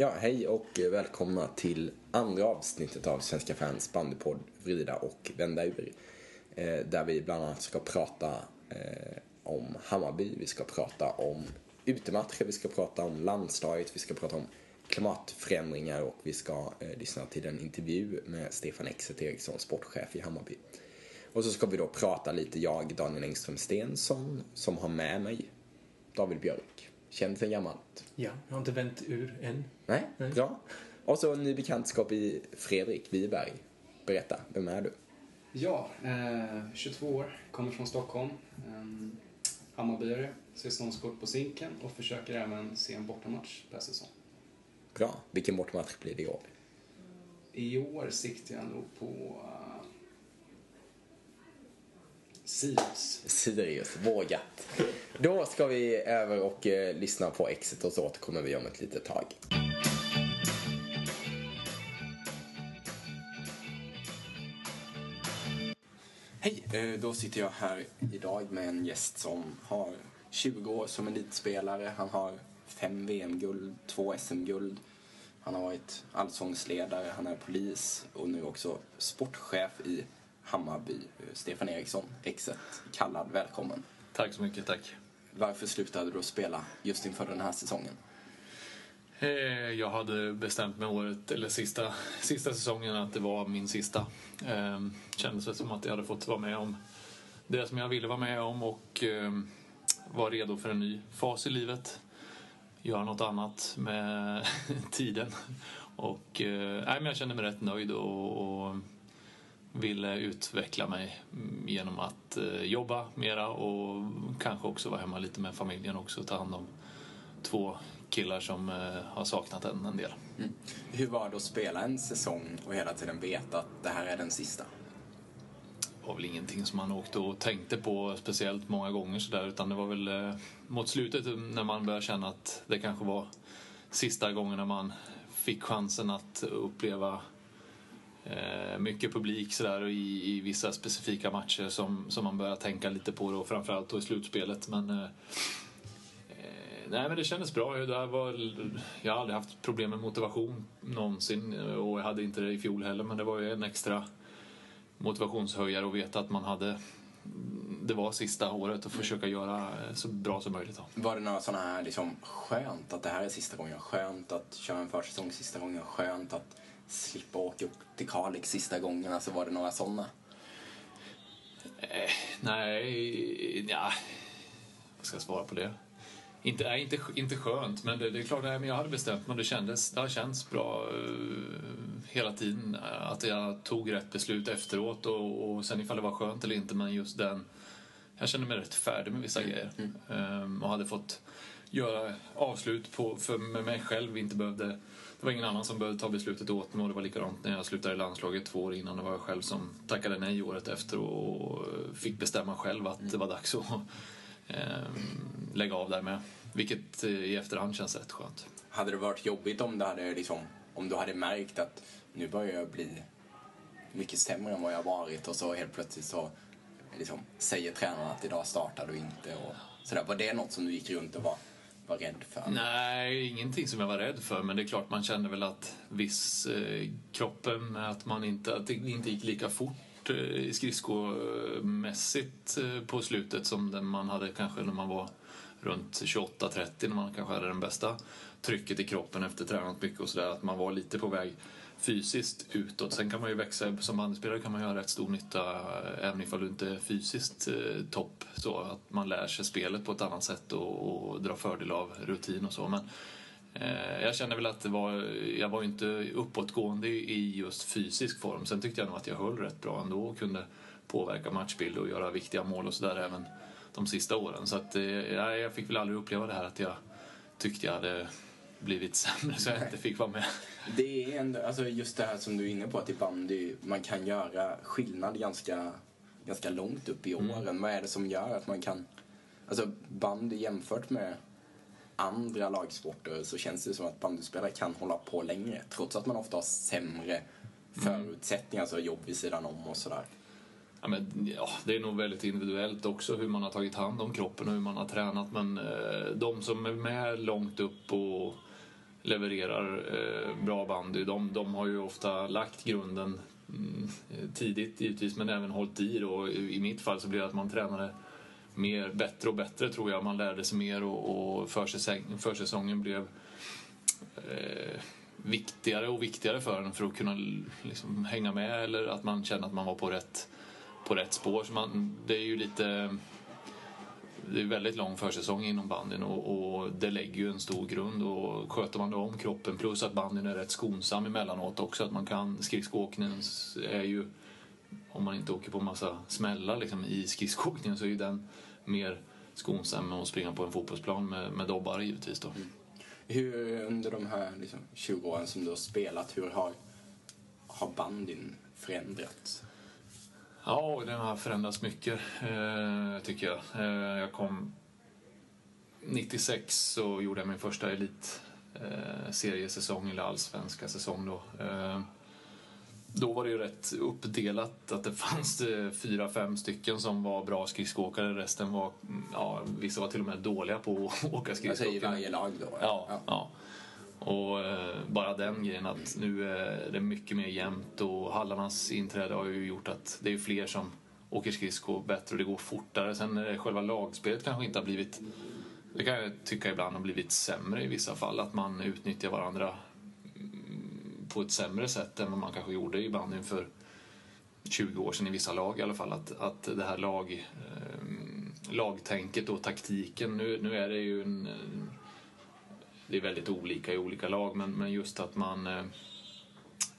Ja, hej och välkomna till andra avsnittet av Svenska fans bandypodd Vrida och vända ur. Eh, där vi bland annat ska prata eh, om Hammarby, vi ska prata om utematcher, vi ska prata om landslaget, vi ska prata om klimatförändringar och vi ska eh, lyssna till en intervju med Stefan Exet Eriksson, sportchef i Hammarby. Och så ska vi då prata lite, jag, Daniel Engström Stensson, som har med mig David Björk. Känd sen gammalt. Ja, jag har inte vänt ur än. Nej, bra. Och så en ny bekantskap i Fredrik Wiberg. Berätta, vem är du? Ja, eh, 22 år, kommer från Stockholm. Eh, Hammarbyare, säsongskort på Zinken och försöker även se en bortamatch per säsong. Bra. Vilken bortamatch blir det i år? I år siktar jag nog på Sirius. Sirius, vågat. Då ska vi över och eh, lyssna på Exit och så återkommer vi om ett litet tag. Hej, eh, då sitter jag här idag med en gäst som har 20 år som elitspelare. Han har fem VM-guld, två SM-guld. Han har varit allsångsledare, han är polis och nu också sportchef i Hammarby. Stefan Eriksson, exet, kallad välkommen. Tack så mycket, tack. Varför slutade du att spela just inför den här säsongen? Eh, Jag hade bestämt mig året, eller sista, sista säsongen att det var min sista. Eh, Kändes det som att jag hade fått vara med om det som jag ville vara med om och eh, var redo för en ny fas i livet. Göra något annat med tiden. Och eh, nej, men jag kände mig rätt nöjd och, och ville utveckla mig genom att eh, jobba mera och kanske också vara hemma lite med familjen också och ta hand om två killar som eh, har saknat en en del. Mm. Hur var det att spela en säsong och hela tiden veta att det här är den sista? Det var väl ingenting som man åkte och tänkte på speciellt många gånger sådär utan det var väl eh, mot slutet när man började känna att det kanske var sista gången när man fick chansen att uppleva Eh, mycket publik sådär i, i vissa specifika matcher som, som man börjar tänka lite på då, framförallt då i slutspelet. Men, eh, eh, nej, men det kändes bra. Det här var, jag har aldrig haft problem med motivation någonsin och jag hade inte det i fjol heller men det var ju en extra motivationshöjare att veta att man hade det var sista året och försöka göra eh, så bra som möjligt. Då. Var det några sådana här liksom skönt att det här är sista gången, skönt att köra en försäsong sista gången, skönt att slippa åka upp till Kalix sista gången? Alltså var det några sådana? Eh, nej, ja. Vad ska jag svara på det? Inte, nej, inte, inte skönt, men det, det är klart, nej, men jag hade bestämt mig. Det, kändes, det har känts bra uh, hela tiden uh, att jag tog rätt beslut efteråt. Och, och sen ifall det var skönt eller inte, men just den... Jag kände mig rätt färdig med vissa grejer. Um, och hade fått göra avslut på, för med mig själv. Inte behövde, det var ingen annan som behövde ta beslutet åt mig och det var likadant när jag slutade i landslaget två år innan. Det var jag själv som tackade nej året efter och fick bestämma själv att det var dags att ehm, lägga av där med. Vilket eh, i efterhand känns rätt skönt. Hade det varit jobbigt om du hade, liksom, om du hade märkt att nu börjar jag bli mycket sämre än vad jag varit och så helt plötsligt så liksom, säger tränaren att idag startar du inte och sådär. Var det något som du gick runt och var, var rädd för? Nej, ingenting som jag var rädd för men det är klart man kände väl att viss eh, kroppen, att, man inte, att det inte gick lika fort eh, skridskomässigt eh, på slutet som den man hade kanske när man var runt 28-30 när man kanske hade den bästa trycket i kroppen efter tränat mycket och sådär. Att man var lite på väg fysiskt utåt. Sen kan man ju växa, som bandspelare kan man göra rätt stor nytta även ifall du inte är fysiskt eh, topp. Så att man lär sig spelet på ett annat sätt och, och drar fördel av rutin och så. Men eh, jag kände väl att det var, jag var inte uppåtgående i just fysisk form. Sen tyckte jag nog att jag höll rätt bra ändå och kunde påverka matchbild och göra viktiga mål och sådär även de sista åren. Så att, eh, jag fick väl aldrig uppleva det här att jag tyckte jag hade blivit sämre så jag inte fick vara med. Det är ändå, alltså just det här som du är inne på att i bandy man kan göra skillnad ganska, ganska långt upp i åren. Mm. Vad är det som gör att man kan, alltså bandy jämfört med andra lagsporter så känns det som att bandyspelare kan hålla på längre trots att man ofta har sämre förutsättningar, alltså jobb vid sidan om och sådär. Ja, men, ja, det är nog väldigt individuellt också hur man har tagit hand om kroppen och hur man har tränat. Men eh, de som är med långt upp och levererar eh, bra bandy. De, de har ju ofta lagt grunden mm, tidigt givetvis men även hållit i då. I mitt fall så blev det att man tränade mer, bättre och bättre tror jag. Man lärde sig mer och, och försäsong, försäsongen blev eh, viktigare och viktigare för en för att kunna liksom, hänga med eller att man kände att man var på rätt, på rätt spår. Så man, det är ju lite det är väldigt lång försäsong inom bandyn och, och, det lägger ju en stor grund och sköter man då om kroppen plus att bandyn är rätt skonsam emellanåt också att man kan skridskoåkningen är ju om man inte åker på massa smällar liksom, i skridskoåkningen så är ju den mer skonsam än att springa på en fotbollsplan med, med dobbar givetvis då. Mm. Hur under de här liksom, 20 åren som du har spelat, hur har, har bandyn förändrats? Ja, den har förändrats mycket, eh, tycker jag. Eh, jag kom 96 så gjorde jag min första elitseriesäsong, eh, eller allsvenska säsong då. Då var det ju rätt uppdelat, att det fanns fyra, fem stycken som var bra skridskoåkare. Resten var, ja, vissa var till och med dåliga på att åka skridskor. Alltså i varje lag då? Ja. ja. ja. Och eh, bara den grejen att nu eh, är det mycket mer jämnt och hallarnas inträde har ju gjort att det är fler som åker skridskor bättre och det går fortare. Sen är det själva lagspelet kanske inte har blivit, det kan jag tycka ibland har blivit sämre i vissa fall. Att man utnyttjar varandra mm, på ett sämre sätt än vad man kanske gjorde i bandyn för 20 år sedan i vissa lag i alla fall. Att, att det här lag, eh, lagtänket och taktiken, nu, nu är det ju en det är väldigt olika i olika lag, men, men just att man... Eh,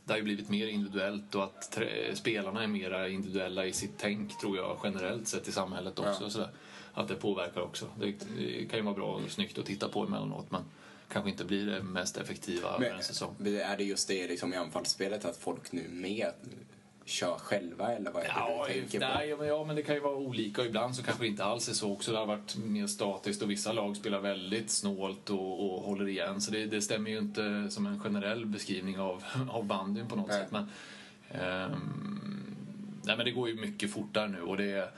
det har ju blivit mer individuellt och att spelarna är mer individuella i sitt tänk, tror jag, generellt sett i samhället också. Ja. Så att det påverkar också. Det, det kan ju vara bra och snyggt att titta på emellanåt, men kanske inte blir det mest effektiva över en säsong. Är det just det liksom, i anfallsspelet, att folk nu mer kör själva eller vad är det ja, du tänker nej, på? Ja, men det kan ju vara olika. Ibland så kanske det inte alls är så också. Det har varit mer statiskt och vissa lag spelar väldigt snålt och, och håller igen. Så det, det, stämmer ju inte som en generell beskrivning av, av bandyn på något nej. sätt. Men, um, nej, men det går ju mycket fortare nu och det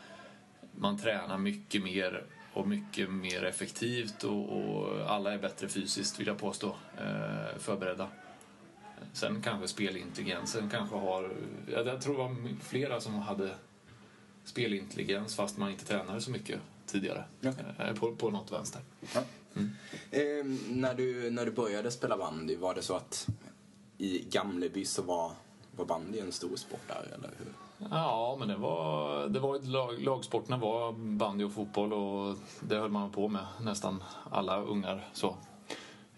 man tränar mycket mer och mycket mer effektivt och, och alla är bättre fysiskt vill jag påstå, eh, förberedda. Sen kanske spelintelligensen kanske har... Jag tror det var flera som hade spelintelligens fast man inte tränade så mycket tidigare. Ja. Eh, på, på något vänster. Ja. Mm. Eh, när, du, när du började spela bandy, var det så att i Gamleby så var, var bandy en stor sport där, eller hur? Ja, men det var, det var lag, lagsporterna var bandy och fotboll och det höll man på med nästan alla ungar. så.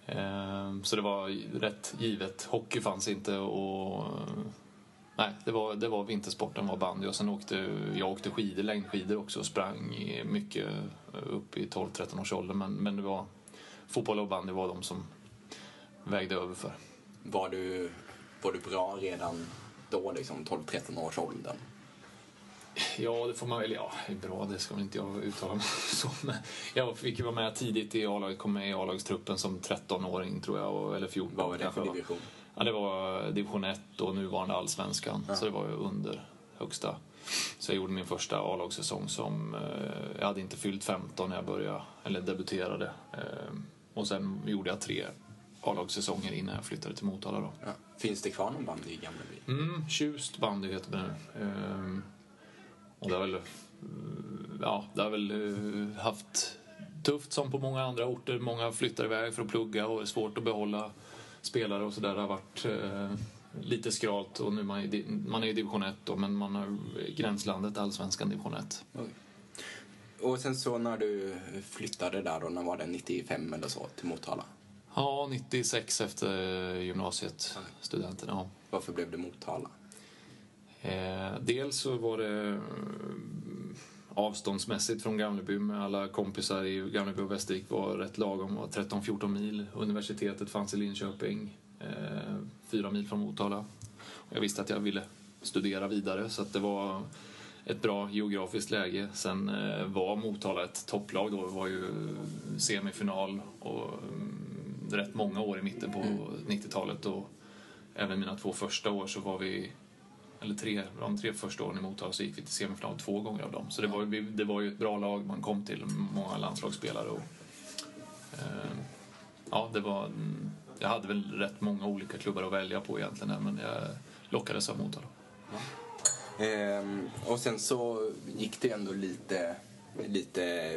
Ehm, så det var rätt givet. Hockey fanns inte och... Nej, det var, det var vintersporten var bandy och sen åkte jag åkte skidor, längdskidor också och sprang mycket upp i 12-13 års ålder. Men, men det var fotboll och bandy var de som vägde över för. Var du, var du bra redan då, liksom 12-13 års åldern? Ja, det får man väl. Ja, bra, det ska väl inte jag uttala mig. Men jag fick ju vara med tidigt i A-laget, kom med i A-lagstruppen som 13-åring tror jag, eller 14 Vad var det för division? Ja, det var division 1 och nuvarande allsvenskan. Ja. Så det var ju under högsta. Så jag gjorde min första A-lagssäsong som... Eh, jag hade inte fyllt 15 när jag började, eller debuterade. Eh, och sen gjorde jag tre A-lagssäsonger innan jag flyttade till Motala då. Ja. Finns det kvar någon bandy i Gamleby? Mm, Tjust bandy heter det nu. Eh, och det har väl, ja, det har väl eh, haft tufft som på många andra orter. Många flyttar iväg för att plugga och det är svårt att behålla spelare och sådär. Det har varit eh, lite skralt och nu man är man är i division 1 då, men man har gränslandet allsvenskan division 1. Okay. Och sen så när du flyttade där då, när var det? 95 eller så till Motala? Ja, 96 efter gymnasiet, studenten. Ja. Varför blev det Motala? Eh, dels så var det eh, avståndsmässigt från Gamleby med alla kompisar i Gamleby och Västervik var rätt lagom, var 13-14 mil. Universitetet fanns i Linköping, eh, fyra mil från Motala. Jag visste att jag ville studera vidare så att det var ett bra geografiskt läge. Sen eh, var Motala ett topplag då, det var ju semifinal och mm, rätt många år i mitten på mm. 90-talet och även mina två första år så var vi eller tre, de tre första åren i Motala så gick vi till semifinal två gånger av dem. Så det var, det var ju ett bra lag man kom till, många landslagsspelare och eh, ja, det var jag hade väl rätt många olika klubbar att välja på egentligen men jag lockades av Motala. Ehm, och sen så gick det ändå lite, lite,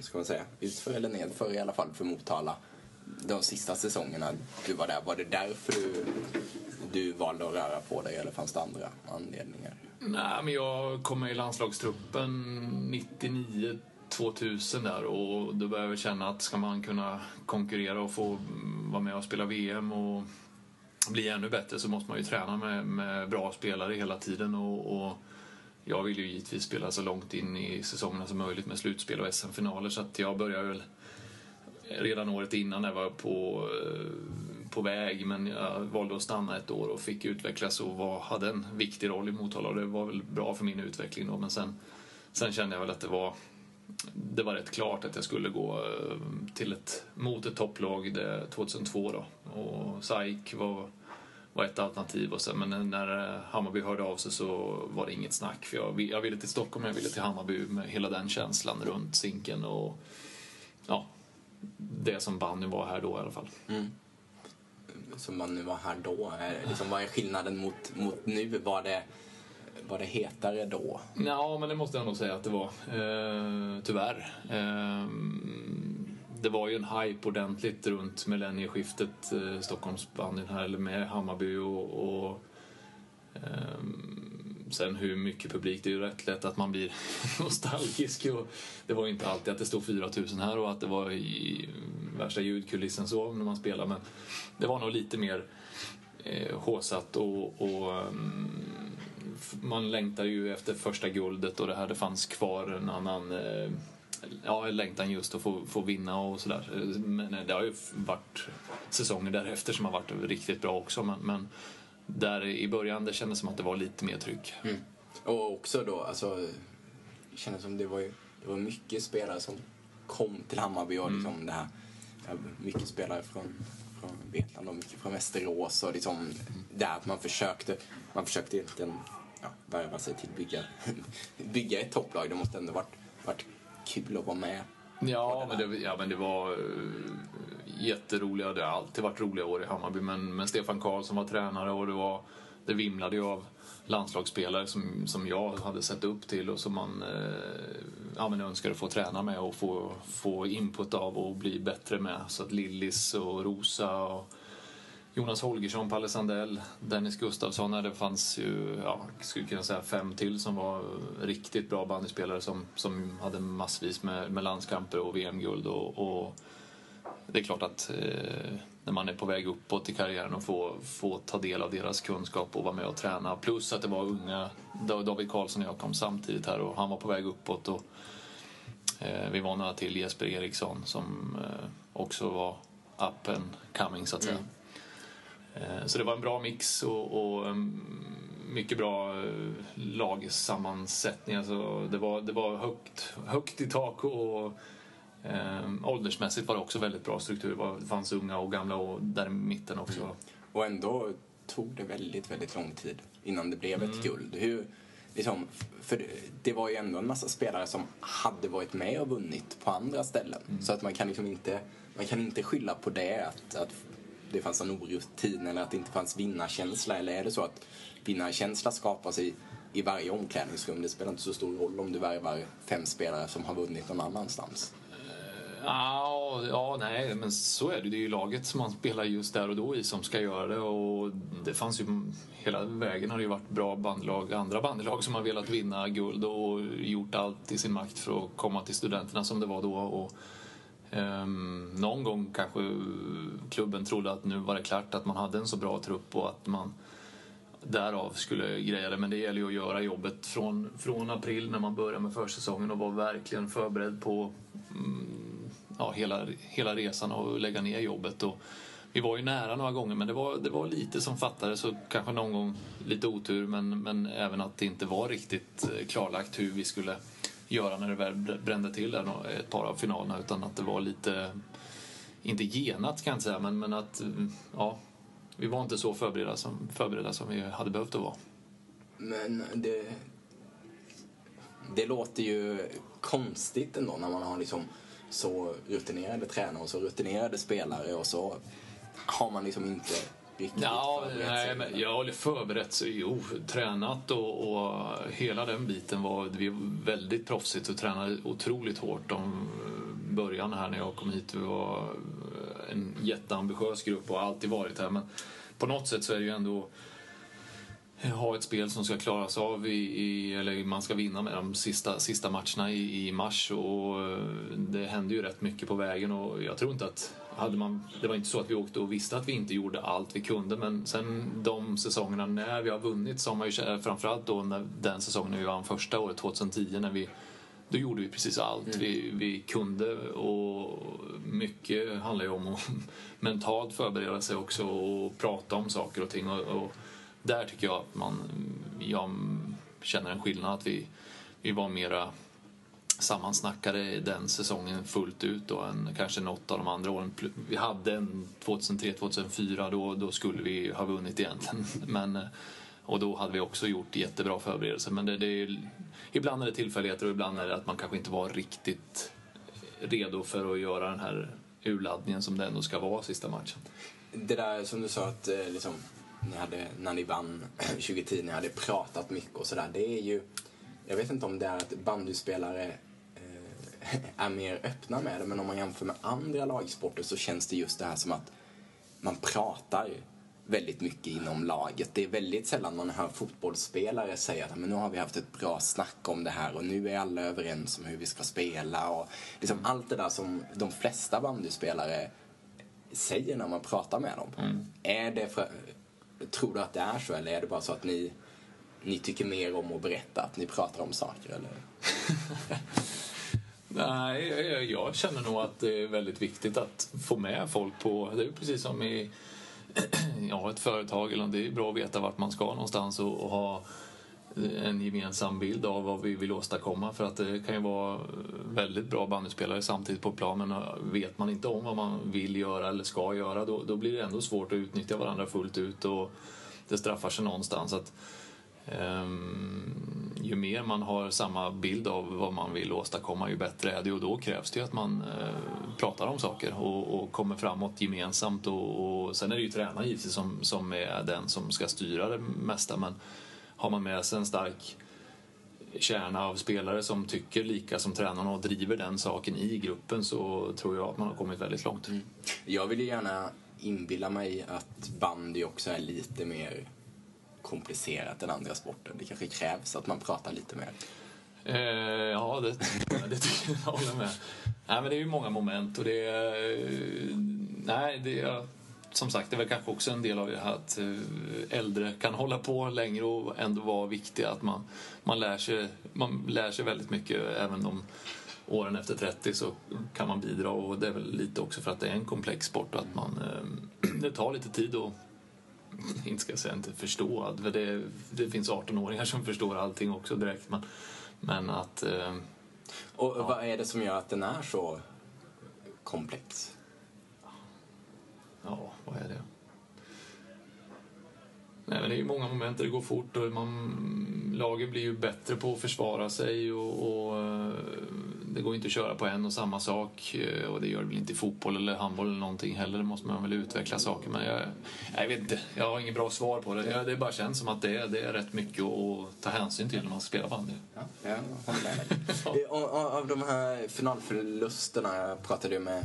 ska man säga, utför eller nedför i alla fall för Motala. De sista säsongerna du var där, var det därför du, du valde att röra på dig eller fanns det andra anledningar? Nej, men jag kom med i landslagstruppen 99 2000 där och då började jag känna att ska man kunna konkurrera och få vara med och spela VM och bli ännu bättre så måste man ju träna med, med bra spelare hela tiden och, och jag vill ju givetvis spela så långt in i säsongerna som möjligt med slutspel och SM-finaler så att jag började väl redan året innan när jag var på, eh, på väg men jag valde att stanna ett år och fick utvecklas och var, hade en viktig roll i Motala och det var väl bra för min utveckling då men sen, sen kände jag väl att det var det var rätt klart att jag skulle gå eh, till ett, mot ett topplag 2002 då. Och SAIK var, var ett alternativ. Och sen, men när eh, Hammarby hörde av sig så var det inget snack. För jag, jag ville till Stockholm, jag ville till Hammarby med hela den känslan runt Zinken och ja, det som bandy var här då i alla fall. Mm. Som man nu var här då, liksom, vad är skillnaden mot, mot nu? Var det, var det hetare då? Ja, men det måste jag nog säga att det var. Eh, tyvärr. Eh, det var ju en hype ordentligt runt millennieskiftet, eh, Stockholmsbandyn här, eller med Hammarby och, och eh, Sen hur mycket publik, det är ju rätt lätt att man blir nostalgisk. Och det var ju inte alltid att det stod 4000 här och att det var i värsta ljudkulissen så när man spelade Men det var nog lite mer eh, håsat och, och um, man längtar ju efter första guldet och det här det fanns kvar en annan eh, ja, längtan just att få, få vinna och sådär. Men eh, det har ju varit säsonger därefter som har varit riktigt bra också. Men, men där i början det kändes som att det var lite mer tryck. Mm. Och också då, alltså, det kändes som det var, det var mycket spelare som kom till Hammarby och liksom mm. det här, mycket spelare från, från Vetlanda och mycket från Västerås och liksom mm. där man försökte, man försökte egentligen ja, värva sig till bygga, bygga ett topplag. Det måste ändå varit, varit kul att vara med. Ja, men det, ja, men det var uh, jätteroliga, det har alltid varit roliga år i Hammarby, men, men Stefan Karlsson var tränare och det, var, det vimlade ju av landslagsspelare som, som jag hade sett upp till och som man eh, ja, men önskade få träna med och få, få input av och bli bättre med. Så att Lillis och Rosa och Jonas Holgersson, Palle Sandell, Dennis Gustafsson. Det fanns ju, ja, skulle kunna säga fem till som var riktigt bra bandyspelare som, som hade massvis med, med landskamper och VM-guld. Och, och, det är klart att eh, när man är på väg uppåt i karriären och får, får ta del av deras kunskap och vara med och träna. Plus att det var unga, David Karlsson och jag kom samtidigt här och han var på väg uppåt. Och, eh, vi var några till, Jesper Eriksson som eh, också var up and coming så att säga. Mm. Eh, så det var en bra mix och, och mm, mycket bra eh, lagsammansättning. Alltså det, var, det var högt, högt i tak och eh, åldersmässigt var det också väldigt bra struktur. Det fanns unga och gamla och där i mitten också. Mm. Och ändå tog det väldigt, väldigt lång tid innan det blev ett mm. guld. Hur, liksom, för det var ju ändå en massa spelare som hade varit med och vunnit på andra ställen. Mm. Så att man kan liksom inte, man kan inte skylla på det, att, att det fanns en orutin eller att det inte fanns vinnarkänsla? Eller är det så att vinnarkänsla skapas i, i varje omklädningsrum? Det spelar inte så stor roll om du värvar fem spelare som har vunnit någon annanstans. Ja, ja, nej, men så är det. Det är ju laget som man spelar just där och då i som ska göra det. Och det fanns ju, hela vägen har det ju varit bra bandlag, andra bandlag som har velat vinna guld och gjort allt i sin makt för att komma till studenterna som det var då. Och Um, någon gång kanske klubben trodde att nu var det klart att man hade en så bra trupp och att man därav skulle greja det. Men det gäller ju att göra jobbet från, från april när man börjar med försäsongen och vara verkligen förberedd på mm, ja, hela, hela resan och lägga ner jobbet. Och vi var ju nära några gånger men det var, det var lite som fattades och kanske någon gång lite otur men, men även att det inte var riktigt eh, klarlagt hur vi skulle göra när det väl brände till där ett par av finalerna utan att det var lite, inte genat kan jag inte säga, men, men att ja, vi var inte så förberedda som, förberedda som vi hade behövt att vara. Men det, det låter ju konstigt ändå när man har liksom så rutinerade tränare och så rutinerade spelare och så har man liksom inte riktigt Ja, förberett nej, sig? men jag har förberett sig, jo, tränat och, och hela den biten var vi väldigt proffsigt och tränade otroligt hårt om början här när jag kom hit. Vi var en jätteambitiös grupp och har alltid varit här men på något sätt så är det ju ändå ha ett spel som ska klaras av i, i eller man ska vinna med de sista, sista matcherna i, i mars och eh, det hände ju rätt mycket på vägen och jag tror inte att hade man, det var inte så att vi åkte och visste att vi inte gjorde allt vi kunde men sen de säsongerna när vi har vunnit så har man ju framförallt då när, den säsongen när vi vann första året, 2010, när vi då gjorde vi precis allt vi, vi kunde. Och mycket handlar ju om att mentalt förbereda sig också och prata om saker och ting. Och, och där tycker jag att man, jag känner en skillnad att vi, vi var mera sammansnackade den säsongen fullt ut och kanske något av de andra åren. Vi hade en 2003-2004, då, då skulle vi ha vunnit egentligen. Men, eh, och då hade vi också gjort jättebra förberedelser. Men det, det är, ibland är det tillfälligheter och ibland är det att man kanske inte var riktigt redo för att göra den här urladdningen som det ändå ska vara sista matchen. Det där som du sa att eh, liksom, ni hade, när ni vann 2010, ni hade pratat mycket och sådär. Det är ju, jag vet inte om det är att bandyspelare är mer öppna med det, men om man jämför med andra lagsporter så känns det just det här som att man pratar väldigt mycket inom laget. Det är väldigt sällan man hör fotbollsspelare säga att men nu har vi haft ett bra snack om det här och nu är alla överens om hur vi ska spela. Och liksom allt det där som de flesta bandyspelare säger när man pratar med dem. Är det för, tror du att det är så eller är det bara så att ni, ni tycker mer om att berätta, att ni pratar om saker? Eller? Nej, jag, jag känner nog att det är väldigt viktigt att få med folk på... Det är precis som i ja, ett företag. Eller det är bra att veta vart man ska någonstans och, och ha en gemensam bild av vad vi vill åstadkomma. För att det kan ju vara väldigt bra bandyspelare samtidigt på plan men vet man inte om vad man vill göra eller ska göra då, då blir det ändå svårt att utnyttja varandra fullt ut och det straffar sig någonstans. Att, Ehm, ju mer man har samma bild av vad man vill åstadkomma ju bättre är det. Och då krävs det ju att man eh, pratar om saker och, och kommer framåt gemensamt. Och, och sen är det ju tränaren givetvis som, som är den som ska styra det mesta. Men har man med sig en stark kärna av spelare som tycker lika som tränarna och driver den saken i gruppen så tror jag att man har kommit väldigt långt. Mm. Jag vill ju gärna inbilla mig att bandy också är lite mer komplicerat än andra sporter. Det kanske krävs att man pratar lite mer. Eh, ja, det, det tycker jag. Jag håller med. Nej, men det är ju många moment och det är... eh, Nej, det är... Som sagt, det är väl kanske också en del av det här att eh, äldre kan hålla på längre och ändå vara viktiga. Att man, man, lär sig, man lär sig väldigt mycket även om åren efter 30 så kan man bidra och det är väl lite också för att det är en komplex sport och att man, eh, det tar lite tid att inte ska jag säga inte förstå, för det, det finns 18-åringar som förstår allting också direkt. Men, men att... Eh, Och vad är det som gör att den är så komplex? ja, vad är det? Nej, men det är ju många moment där det går fort och man, lagen blir ju bättre på att försvara sig och, och eh, det går inte att köra på en och samma sak eh, och det gör det väl inte i fotboll eller handboll eller någonting heller. Det måste man väl utveckla saker men jag, jag vet inte, jag har inget bra svar på det. Jag, det bara känns som att det, är- det är rätt mycket att ta hänsyn till när man spelar bandy. Ja, jag håller med Av de här finalförlusterna, jag pratade ju med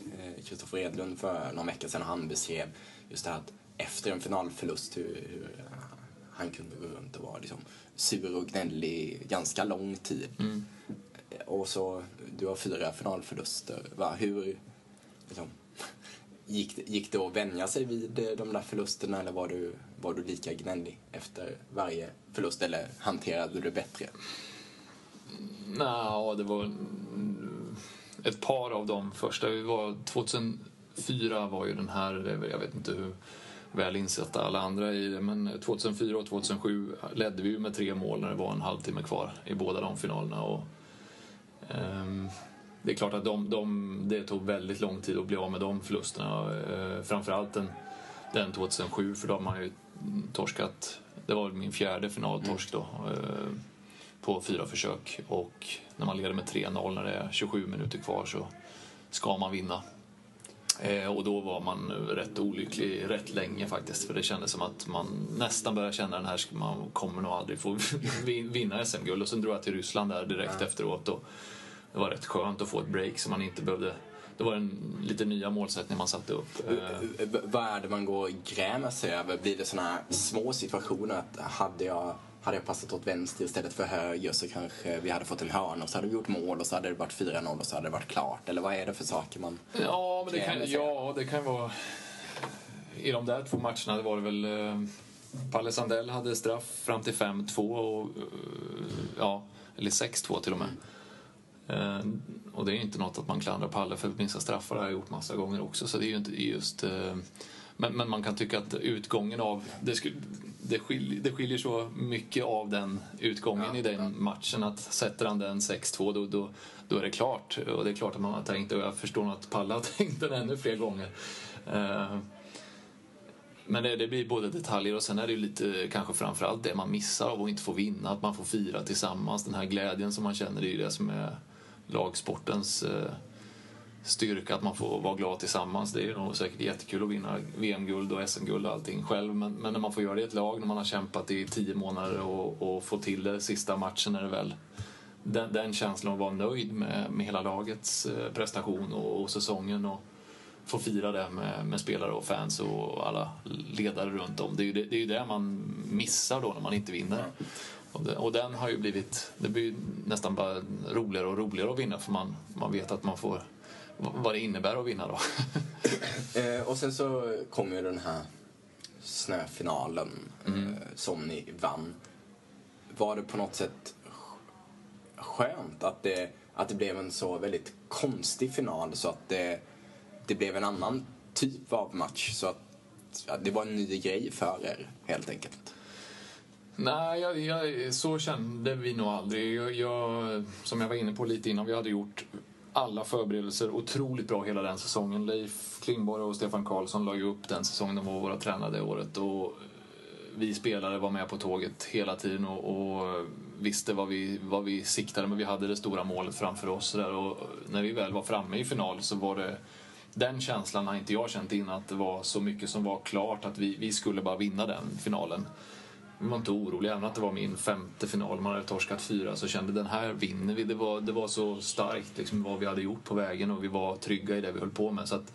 eh, Kristoffer Edlund för någon vecka sedan och han beskrev just det här att efter en finalförlust hur, hur han kunde gå runt och vara liksom sur och gnällig ganska lång tid. Eh, och så, du har fyra finalförluster. Va? Hur, liksom, gick, det- gick det att vänja sig vid eh, de där förlusterna eller var du, var du lika gnällig efter varje förlust eller hanterade du det bättre? Mm, nja, det var ett par av de första. Vi var, 2004 var ju den här, jag vet inte hur väl insatta alla andra i det, men eh, 2004 och 2007 ledde vi ju med tre mål när det var en halvtimme kvar i båda de finalerna. Och, det är klart att de, de, det tog väldigt lång tid att bli av med de förlusterna. Uh, framförallt den, den 2007, för då har man ju torskat. Det var min fjärde finaltorsk då. eh, på fyra försök och när man leder med 3-0 när det är 27 minuter kvar så ska man vinna. Och då var man rätt olycklig rätt länge faktiskt. För det kändes som att man nästan började känna den här, man kommer nog aldrig få vinna SM-guld. Och sen drog jag till Ryssland där direkt efteråt. Och det var rätt skönt att få ett break så man inte behövde det var en lite nya målsättning man satte upp. Vad är det man går och grämer sig över? Blir det såna här små situationer att hade jag hade jag passat åt vänster istället för höger så kanske vi hade fått en hörna och så hade vi gjort mål och så hade det varit 4-0 och så hade det varit klart. Eller vad är det för saker man Ja, men det kan, ja, det kan vara... I de där två matcherna var det väl... Eh, Palle Sandell hade straff fram till 5-2 och... Eh, ja, eller 6-2 till och med. Eh, och det är inte något att man klandrar Palle för vissa straffar har jag gjort massa gånger också så det är ju inte just... Eh, men, men man kan tycka att utgången av... Det, skulle, det, skiljer, det skiljer så mycket av den utgången ja, i den ja. matchen att sätter han den 6-2 då, då, då är det klart. Och det är klart att man har tänkt och jag förstår att Palle har tänkt den ännu fler gånger. Eh, men det, det, blir både detaljer och sen är det ju lite kanske framförallt det man missar av att inte få vinna, att man får fira tillsammans. Den här glädjen som man känner, det är ju det som är lagsportens eh, styrka att man får vara glad tillsammans. Det är nog säkert jättekul att vinna VM-guld och SM-guld och allting själv. Men, men, när man får göra det i ett lag, när man har kämpat i tio månader och, och få till det sista matchen är det väl... Den, den känslan att vara nöjd med, med hela lagets eh, prestation och, och säsongen och få fira det med, med, spelare och fans och alla ledare runt om. Det är ju det, det, är ju det man missar då när man inte vinner. Och, det, och, den har ju blivit, det blir nästan bara roligare och roligare att vinna för man, man vet att man får vad det innebär att vinna då. eh, och sen så kom ju den här snöfinalen mm. eh, som ni vann. Var det på något sätt skönt att det, att det blev en så väldigt konstig final så att det, det blev en annan typ av match så att, att det var en ny grej för er helt enkelt? Nej, jag, jag, så kände vi nog aldrig. Jag, jag, som jag var inne på lite innan, vi hade gjort alla förberedelser otroligt bra hela den säsongen. Leif Klingborg och Stefan Karlsson la ju upp den säsongen, de var våra tränare det året. Och vi spelare var med på tåget hela tiden och, och visste vad vi, vad vi siktade men vi hade det stora målet framför oss. Där. Och när vi väl var framme i final så var det den känslan har inte jag känt innan att det var så mycket som var klart att vi, vi skulle bara vinna den finalen man var inte orolig. Även att det var min femte final, man hade torskat fyra, så kände den här vinner vi. Det var, det var så starkt liksom, vad vi hade gjort på vägen och vi var trygga i det vi höll på med. Så att,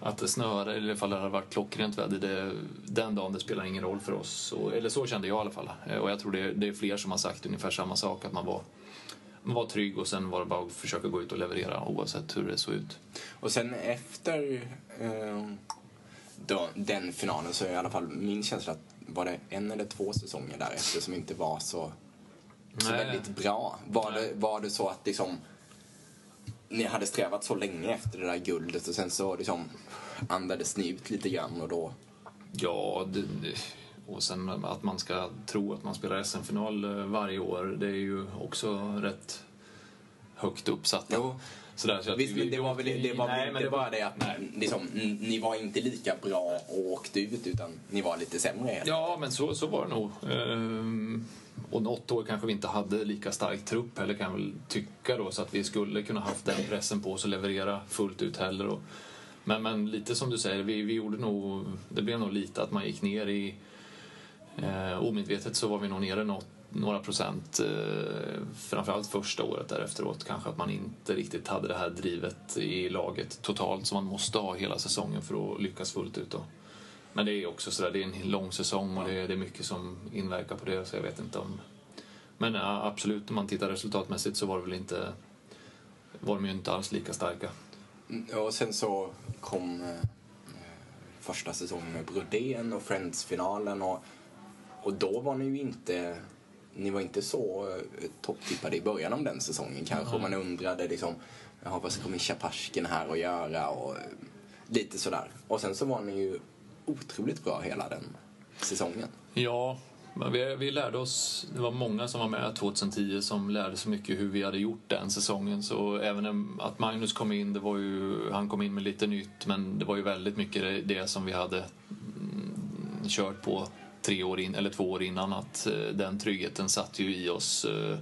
att det snöade eller ifall det hade varit klockrent väder, det, den dagen det spelar ingen roll för oss. Så, eller så kände jag i alla fall. Eh, och jag tror det, det är fler som har sagt ungefär samma sak, att man var man var trygg och sen var det bara att försöka gå ut och leverera oavsett hur det såg ut. Och sen efter eh, då, den finalen så är i alla fall min känsla att var det en eller två säsonger därefter som inte var så, så väldigt bra? Var det, var det så att liksom ni hade strävat så länge efter det där guldet och sen så liksom andades ni ut lite grann och då? Ja, det, och sen att man ska tro att man spelar SM-final eh, varje år, det är ju också rätt högt uppsatt. Jo. Sådär, så Visst, men det var väl det var nej, inte det bara det att liksom, ni var inte lika bra och åkte ut utan ni var lite sämre. Ja, men så, så var det nog. Ehm, och något år kanske vi inte hade lika stark trupp heller kan jag väl tycka då så att vi skulle kunna haft den pressen på oss att leverera fullt ut heller. Och, men, men lite som du säger, vi, vi gjorde nog, det blev nog lite att man gick ner i eh, omedvetet så var vi nog nere något några procent, eh, framförallt första året där efteråt kanske att man inte riktigt hade det här drivet i laget totalt som man måste ha hela säsongen för att lyckas fullt ut. Då. Men det är också sådär, det är en lång säsong och det är, det är mycket som inverkar på det så jag vet inte om... Men ja, absolut, om man tittar resultatmässigt så var det väl inte... var de ju inte alls lika starka. Mm, ja, och sen så kom eh, första säsongen med Brodén och Friends-finalen och, och då var ni ju inte ni var inte så eh, topptippade i början av den säsongen kanske. Mm. Man undrade liksom, jaha vad kommer Chapashkin här att göra? Och eh, lite sådär. Och sen så var ni ju otroligt bra hela den säsongen. Ja, vi, vi lärde oss, det var många som var med 2010 som lärde sig mycket hur vi hade gjort den säsongen. Så även att Magnus kom in, det var ju, han kom in med lite nytt men det var ju väldigt mycket det som vi hade mm, kört på tre år in, eller två år innan att eh, den tryggheten satt ju i oss. Eh,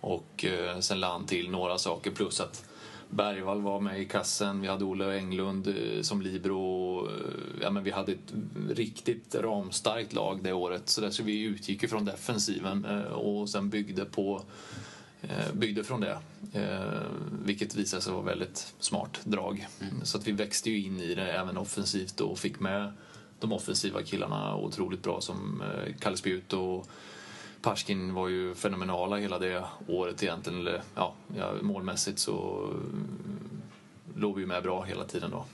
och eh, sen han till några saker plus att Bergvall var med i kassen, vi hade Olle Englund som libero. Ja, men vi hade ett riktigt ramstarkt lag det året. Så, där, så vi utgick ju från defensiven och sen byggde på byggde från det. Vilket visade sig vara väldigt smart drag. Så att vi växte ju in i det även offensivt och fick med de offensiva killarna otroligt bra som eh, Kalle Spjut och Parskin var ju fenomenala hela det året egentligen. Eller, ja, målmässigt så mm, låg vi med bra hela tiden då.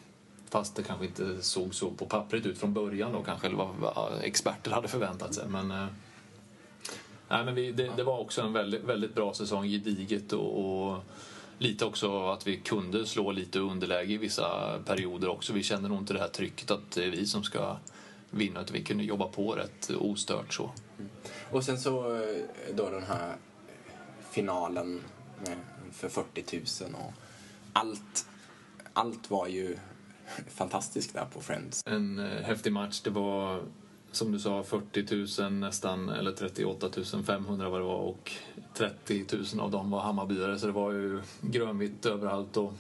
Fast det kanske inte såg så på pappret ut från början då kanske, eller vad experter hade förväntat sig. Men, eh, nej, men vi, det, det var också en väldigt, väldigt bra säsong, gediget och, och lite också att vi kunde slå lite underläge i vissa perioder också. Vi kände nog inte det här trycket att det är vi som ska vinna, utan vi kunde jobba på rätt ostört så. Och sen så eh, då den här finalen för 40 000 och allt, allt var ju fantastiskt där på Friends. En eh, häftig match. Det var som du sa 40 000 nästan, eller 38 500 vad det var och 30 000 av dem var Hammarbyare så det var ju grönvitt överallt och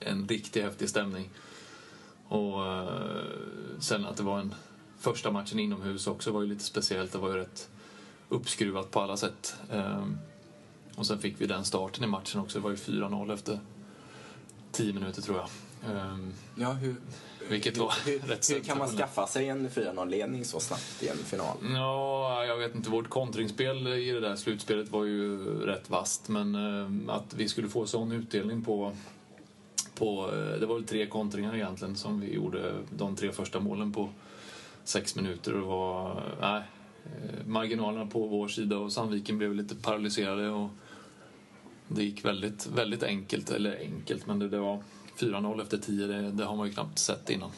en riktigt häftig stämning. Och eh, sen att det var en första matchen inomhus också var ju lite speciellt. Det var ju rätt uppskruvat på alla sätt. Ehm, och sen fick vi den starten i matchen också. Det var ju 4-0 efter 10 minuter tror jag. Ehm, ja, hur, vilket var hur, rätt hur, kan man skaffa sig en 4-0-ledning så snabbt i en final? Ja, jag vet inte. Vårt kontringsspel i det där slutspelet var ju rätt vast. Men eh, att vi skulle få sån utdelning på... på eh, det var väl tre kontringar egentligen som vi gjorde de tre första målen på sex minuter. Och var... Nej, eh, marginalerna på vår sida och Sandviken blev lite paralyserade. Och det gick väldigt, väldigt enkelt. Eller enkelt, men det, det var 4-0 efter 10. Det, det har man ju knappt sett innan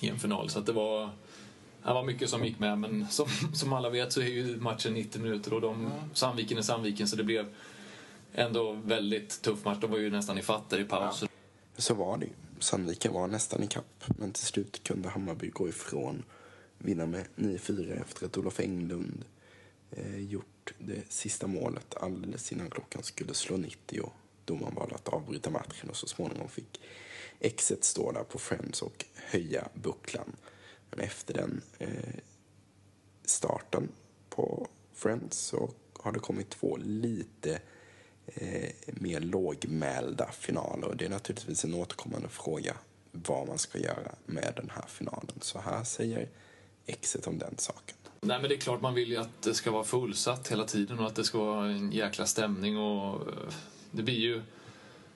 i en final. Så att det var... Det var mycket som gick med, men som, som alla vet så är ju matchen 90 minuter och de, Sandviken är Sandviken så det blev ändå väldigt tuff match. De var ju nästan i fatt där i paus. Så var det ju. Sandviken var nästan i kapp, men till slut kunde Hammarby gå ifrån vinna med 9-4 efter att Olof Englund eh, gjort det sista målet alldeles innan klockan skulle slå 90 och domaren valde att avbryta matchen och så småningom fick exet stå där på Friends och höja bucklan. Men efter den eh, starten på Friends så har det kommit två lite eh, mer lågmälda finaler. Och det är naturligtvis en återkommande fråga vad man ska göra med den här finalen. Så här säger exet om den saken. Nej men det är klart man vill ju att det ska vara fullsatt hela tiden och att det ska vara en jäkla stämning och eh, det blir ju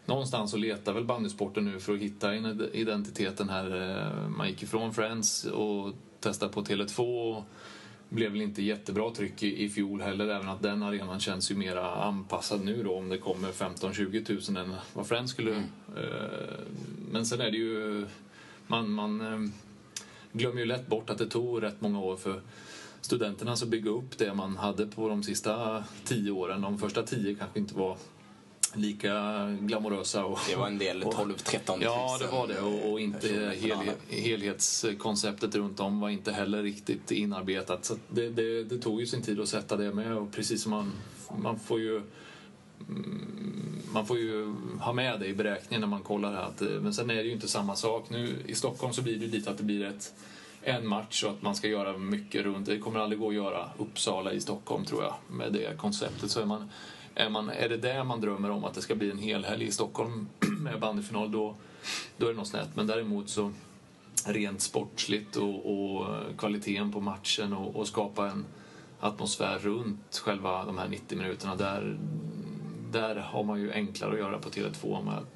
någonstans så letar väl bandysporten nu för att hitta en identiteten här. Eh, Man gick ifrån Friends och testade på Tele2 och blev väl inte jättebra tryck i, i fjol heller, även att den arenan känns ju mera anpassad nu då om det kommer 15-20 000 än vad Friends skulle... Eh, Men sen är det ju... Man, man eh, glömmer ju lätt bort att det tog rätt många år för studenterna att bygga upp det man hade på de sista tio åren. De första tio kanske inte var lika glamorösa. Och, Det var en del och- 12-13 000 Ja, det var det. Och, och inte helhe- helhetskonceptet runt om var inte heller riktigt inarbetat. Så det, det, det tog ju sin tid att sätta det med. Och precis som man, man får ju mm, man får ju ha med det i beräkningen när man kollar här. Att, eh, men sen är det ju inte samma sak. Nu i Stockholm så blir det lite att det blir ett, en match och att man ska göra mycket runt. Det kommer aldrig gå att göra Uppsala i Stockholm tror jag med det konceptet. Så är man, är, man, är det det man drömmer om att det ska bli en helhelg i Stockholm med bandyfinal då, då är det något snett. Men däremot så rent sportsligt och, och kvaliteten på matchen och, och skapa en atmosfär runt själva de här 90 minuterna. Där, där har man ju enklare att göra på Tele2 än man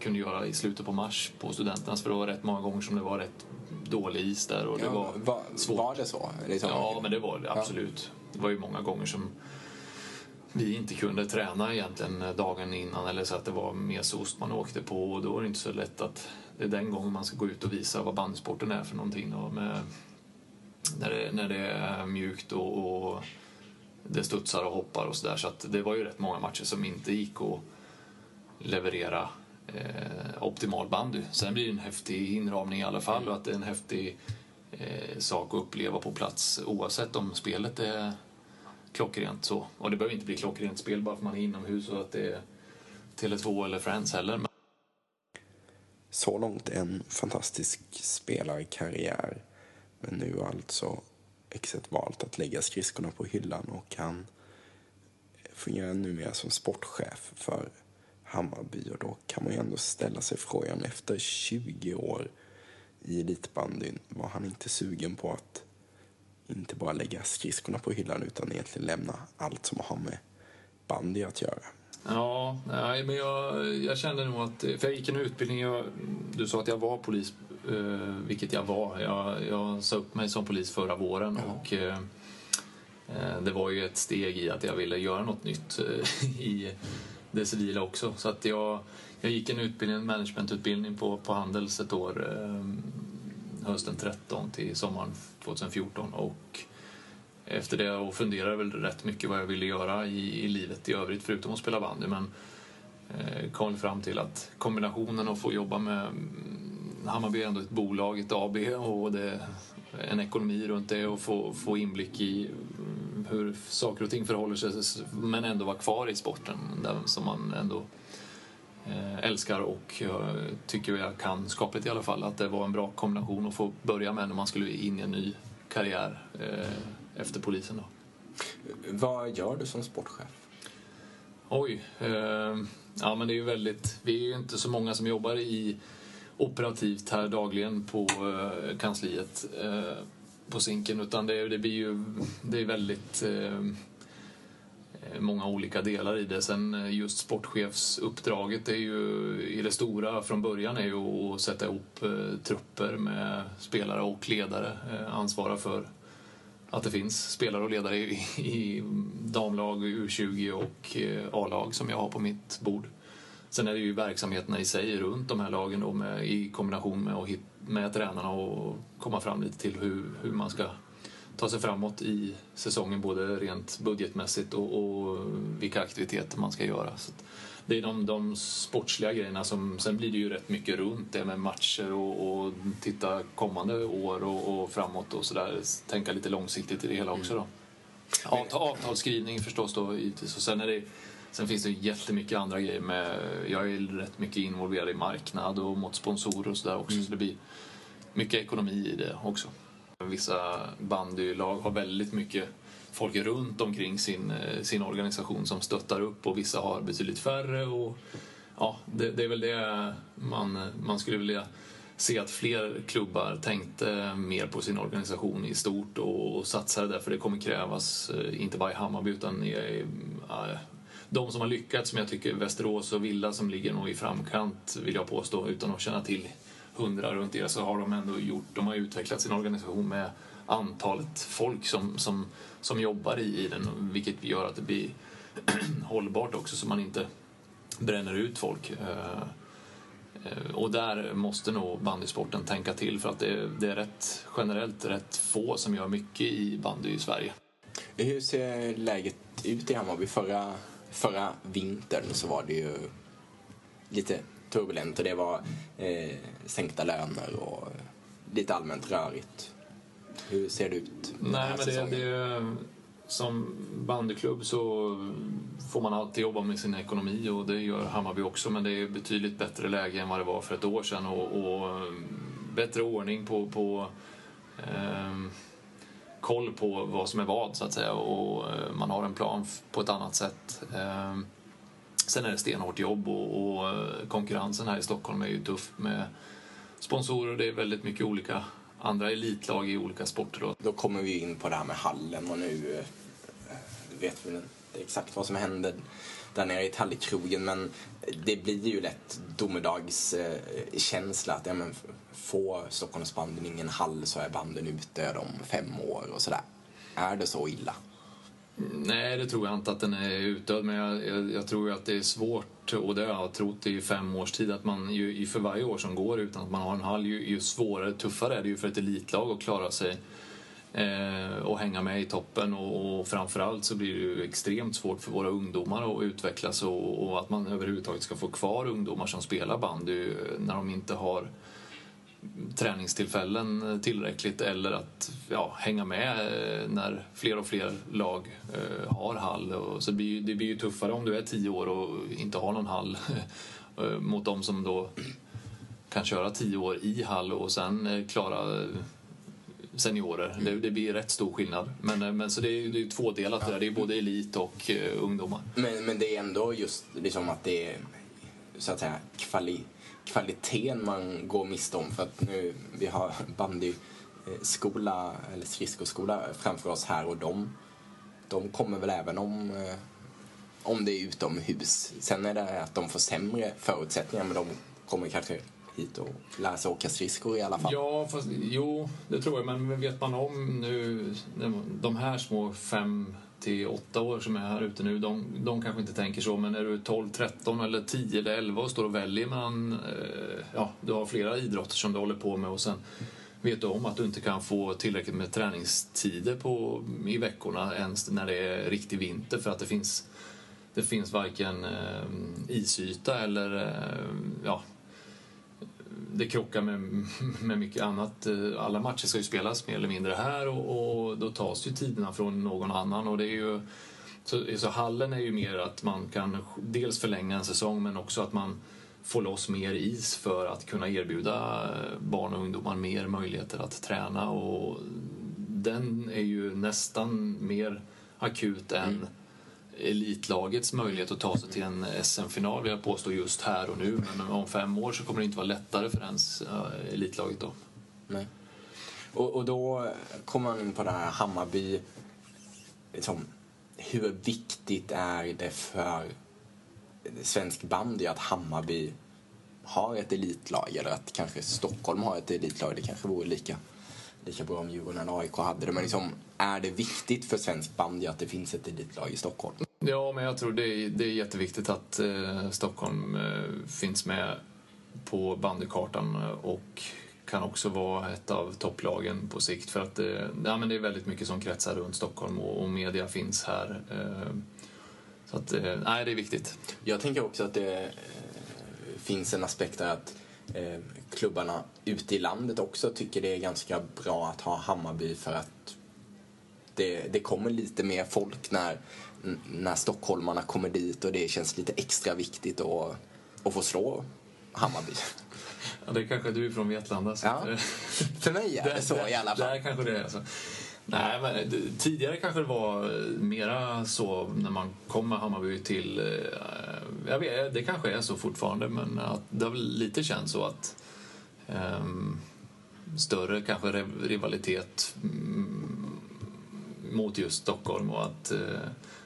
kunde göra i slutet på mars på studenternas för det var rätt många gånger som det var rätt dålig is där och det var var, svårt. var det så? Liksom, Ja, men det var det absolut. Det var ju många gånger som vi inte kunde träna egentligen dagen innan eller så att det var mesost man åkte på och då är det inte så lätt att det är den gången man ska gå ut och visa vad bandsporten är för någonting och med, när, det, när det är mjukt och, och det studsar och hoppar och sådär så att det var ju rätt många matcher som inte gick att leverera eh, optimal bandy. Sen blir det en häftig inramning i alla fall och att det är en häftig eh, sak att uppleva på plats oavsett om spelet är klockrent så. Och det behöver inte bli klockrent spel bara för man är inomhus och att det är Tele2 eller Friends heller. Men Så långt en fantastisk spelarkarriär. Men nu har alltså exet valt att lägga skridskorna på hyllan och han fungerar numera som sportchef för Hammarby. Och då kan man ju ändå ställa sig frågan efter 20 år i elitbandyn var han inte sugen på att inte bara lägga skridskorna på hyllan utan egentligen lämna allt som har med bandy att göra. Ja, nej, men jag, jag kände nog att... För jag gick en utbildning, jag, du sa att jag var polis, eh, vilket jag var. Jag, jag sa upp mig som polis förra våren och eh, eh, det var ju ett steg i att jag ville göra något nytt eh, i det civila också. Så att jag, jag gick en utbildning, en managementutbildning på, på Handels ett år eh, hösten 13 till sommaren 2014 och efter det och funderade väl rätt mycket vad jag ville göra i, i livet i övrigt förutom att spela bandy. Men eh, kom fram till att kombinationen att få jobba med mm, Hammarby är ändå ett bolag, ett AB och det en ekonomi runt det och få, få inblick i mm, hur saker och ting förhåller sig men ändå vara kvar i sporten där, som man ändå älskar och jag tycker jag kan skapligt i alla fall. Att det var en bra kombination att få börja med när man skulle in i en ny karriär eh, efter polisen. Då. Vad gör du som sportchef? Oj. Eh, ja, men det är ju väldigt... Vi är ju inte så många som jobbar i operativt här dagligen på eh, kansliet eh, på Zinken utan det, det blir ju det är väldigt eh, Eh, många olika delar i det. Sen eh, just sportchefsuppdraget är ju i det stora från början är ju att sätta ihop eh, trupper med spelare och ledare. Ansvara för att det finns spelare och ledare i, i damlag, U20 och A-lag som jag har på mitt bord. Sen är det ju verksamheterna i sig runt de här lagen då med, i kombination med, att hit, med tränarna och komma fram lite till hur, hur man ska ta sig framåt i säsongen både rent budgetmässigt och, och vilka aktiviteter man ska göra. Så det är de, de sportsliga grejerna som, sen blir det ju rätt mycket runt det med matcher och, och titta kommande år och, och framåt och sådär. Tänka lite långsiktigt i det hela också då. Avtal, avtalsskrivning förstås då givetvis och sen är det Sen finns det jättemycket andra grejer med, jag är rätt mycket involverad i marknad och mot sponsorer och sådär också så det blir mycket ekonomi i det också. Vissa bandylag har väldigt mycket folk runt omkring sin, eh, sin organisation som stöttar upp och vissa har betydligt färre. Och, ja, det, det är väl det man, man skulle vilja se att fler klubbar tänkte mer på sin organisation i stort och, och satsade där för det kommer krävas, eh, inte bara i Hammarby utan i, i, de som har lyckats, som jag tycker Västerås och Villa som ligger nog i framkant vill jag påstå utan att känna till hundra runt det så har de ändå gjort, de har utvecklat sin organisation med antalet folk som, som, som jobbar i den vilket gör att det blir hållbart också så man inte bränner ut folk. Eh, eh, och där måste nog bandysporten tänka till för att det, det är rätt, generellt rätt få som gör mycket i bandy i Sverige. Hur ser läget ut i Hammarby? Förra, förra vintern så var det ju lite turbulent och det var eh, sänkta löner och lite allmänt rörigt. Hur ser det ut? Nej, men det, det, som bandyklubb så får man alltid jobba med sin ekonomi och det gör Hammarby också men det är betydligt bättre läge än vad det var för ett år sedan och, och bättre ordning på, på eh, koll på vad som är vad så att säga och man har en plan på ett annat sätt. Eh, sen är det stenhårt jobb och, och eh, konkurrensen här i Stockholm är ju tuff med sponsorer. Det är väldigt mycket olika andra elitlag i olika sporter. Då. då kommer vi in på det här med hallen och nu eh, eh, vet vi inte exakt vad som händer där nere i Tallikrogen men det blir ju lätt domedagskänsla att ja, men, får Stockholmsbanden ingen hall så är banden ute om fem år och sådär. Är det så illa? Nej, det tror jag inte att den är utdöd, men jag, jag, jag tror att det är svårt, och det har jag trott i fem års tid, att man ju, för varje år som går utan att man har en hall, ju, ju svårare, tuffare är det ju för ett elitlag att klara sig eh, och hänga med i toppen och, och framförallt så blir det ju extremt svårt för våra ungdomar att utvecklas och, och att man överhuvudtaget ska få kvar ungdomar som spelar bandy när de inte har träningstillfällen tillräckligt eller att ja, hänga med eh, när fler och fler lag eh, har hall. Så det blir, ju- det blir ju tuffare om du är tio år och inte har någon hall eh, mot de som då kan köra tio år i hall och sen klara seniorer. Det, det blir rätt stor skillnad. Men, men så det är, det är tvådelat det där. Det är både elit och ungdomar. Men, men det är ändå just liksom att det är så att säga kvali, kvaliteten man går miste om. För att nu, vi har bandyskola eller skridskoskola framför oss här och de, de kommer väl även om, eh, om det är utomhus. Sen är det att de får sämre förutsättningar men de kommer kanske hit och lära sig åka skridskor i alla fall. Ja, fast, jo, det tror jag. Men vet man om nu, de här små fem till åtta år som är här ute nu, de, de kanske inte tänker så. Men är du 12, 13 eller 10 eller 11 och står och väljer mellan, eh, ja, du har flera idrotter som du håller på med och sen vet du om att du inte kan få tillräckligt med träningstider på, i veckorna ens när det är riktig vinter för att det finns det finns varken eh, isyta eller eh, ja, det krockar med, med mycket annat. Eh, alla matcher ska ju spelas mer eller mindre här och, och då tas ju tiderna från någon annan. Och det är ju, så, så hallen är ju mer att man kan dels förlänga en säsong men också att man får loss mer is för att kunna erbjuda eh, barn och ungdomar mer möjligheter att träna. Och den är ju nästan mer akut än mm elitlagets möjlighet att ta sig till en SM-final vill jag påstå just här och nu. Men om fem år så kommer det inte vara lättare för ens eh, elitlaget då. Nej. Och, och då kommer man in på det här Hammarby. Liksom, hur viktigt är det för svensk bandy att Hammarby har ett elitlag eller att kanske Stockholm har ett elitlag. Det kanske vore lika, lika bra om Djurgården eller AIK hade det. Men liksom, är det viktigt för svensk bandy att det finns ett elitlag i Stockholm? Ja, men jag tror det är, det är jätteviktigt att eh, Stockholm eh, finns med på bandykartan eh, och kan också vara ett av topplagen på sikt för att det, ja, men det är väldigt mycket som kretsar runt Stockholm och, och media finns här. Eh, så att, eh, nej, det är viktigt. Jag tänker också att det eh, finns en aspekt där att eh, klubbarna ute i landet också tycker det är ganska bra att ha Hammarby för att det, det kommer lite mer folk när, när stockholmarna kommer dit och det känns lite extra viktigt att, att få slå Hammarby. Ja, det är kanske du är från Vetlanda. Så Ja. eh, För mig är det så i alla fall. Där kanske det är så. Nej, men eh, tidigare kanske det var eh, mera så när man kom med Hammarby till... Eh, jag vet, det kanske är så fortfarande, men att det har väl lite känts så att um, större kanske rivalitet mm, mot just Stockholm och att uh,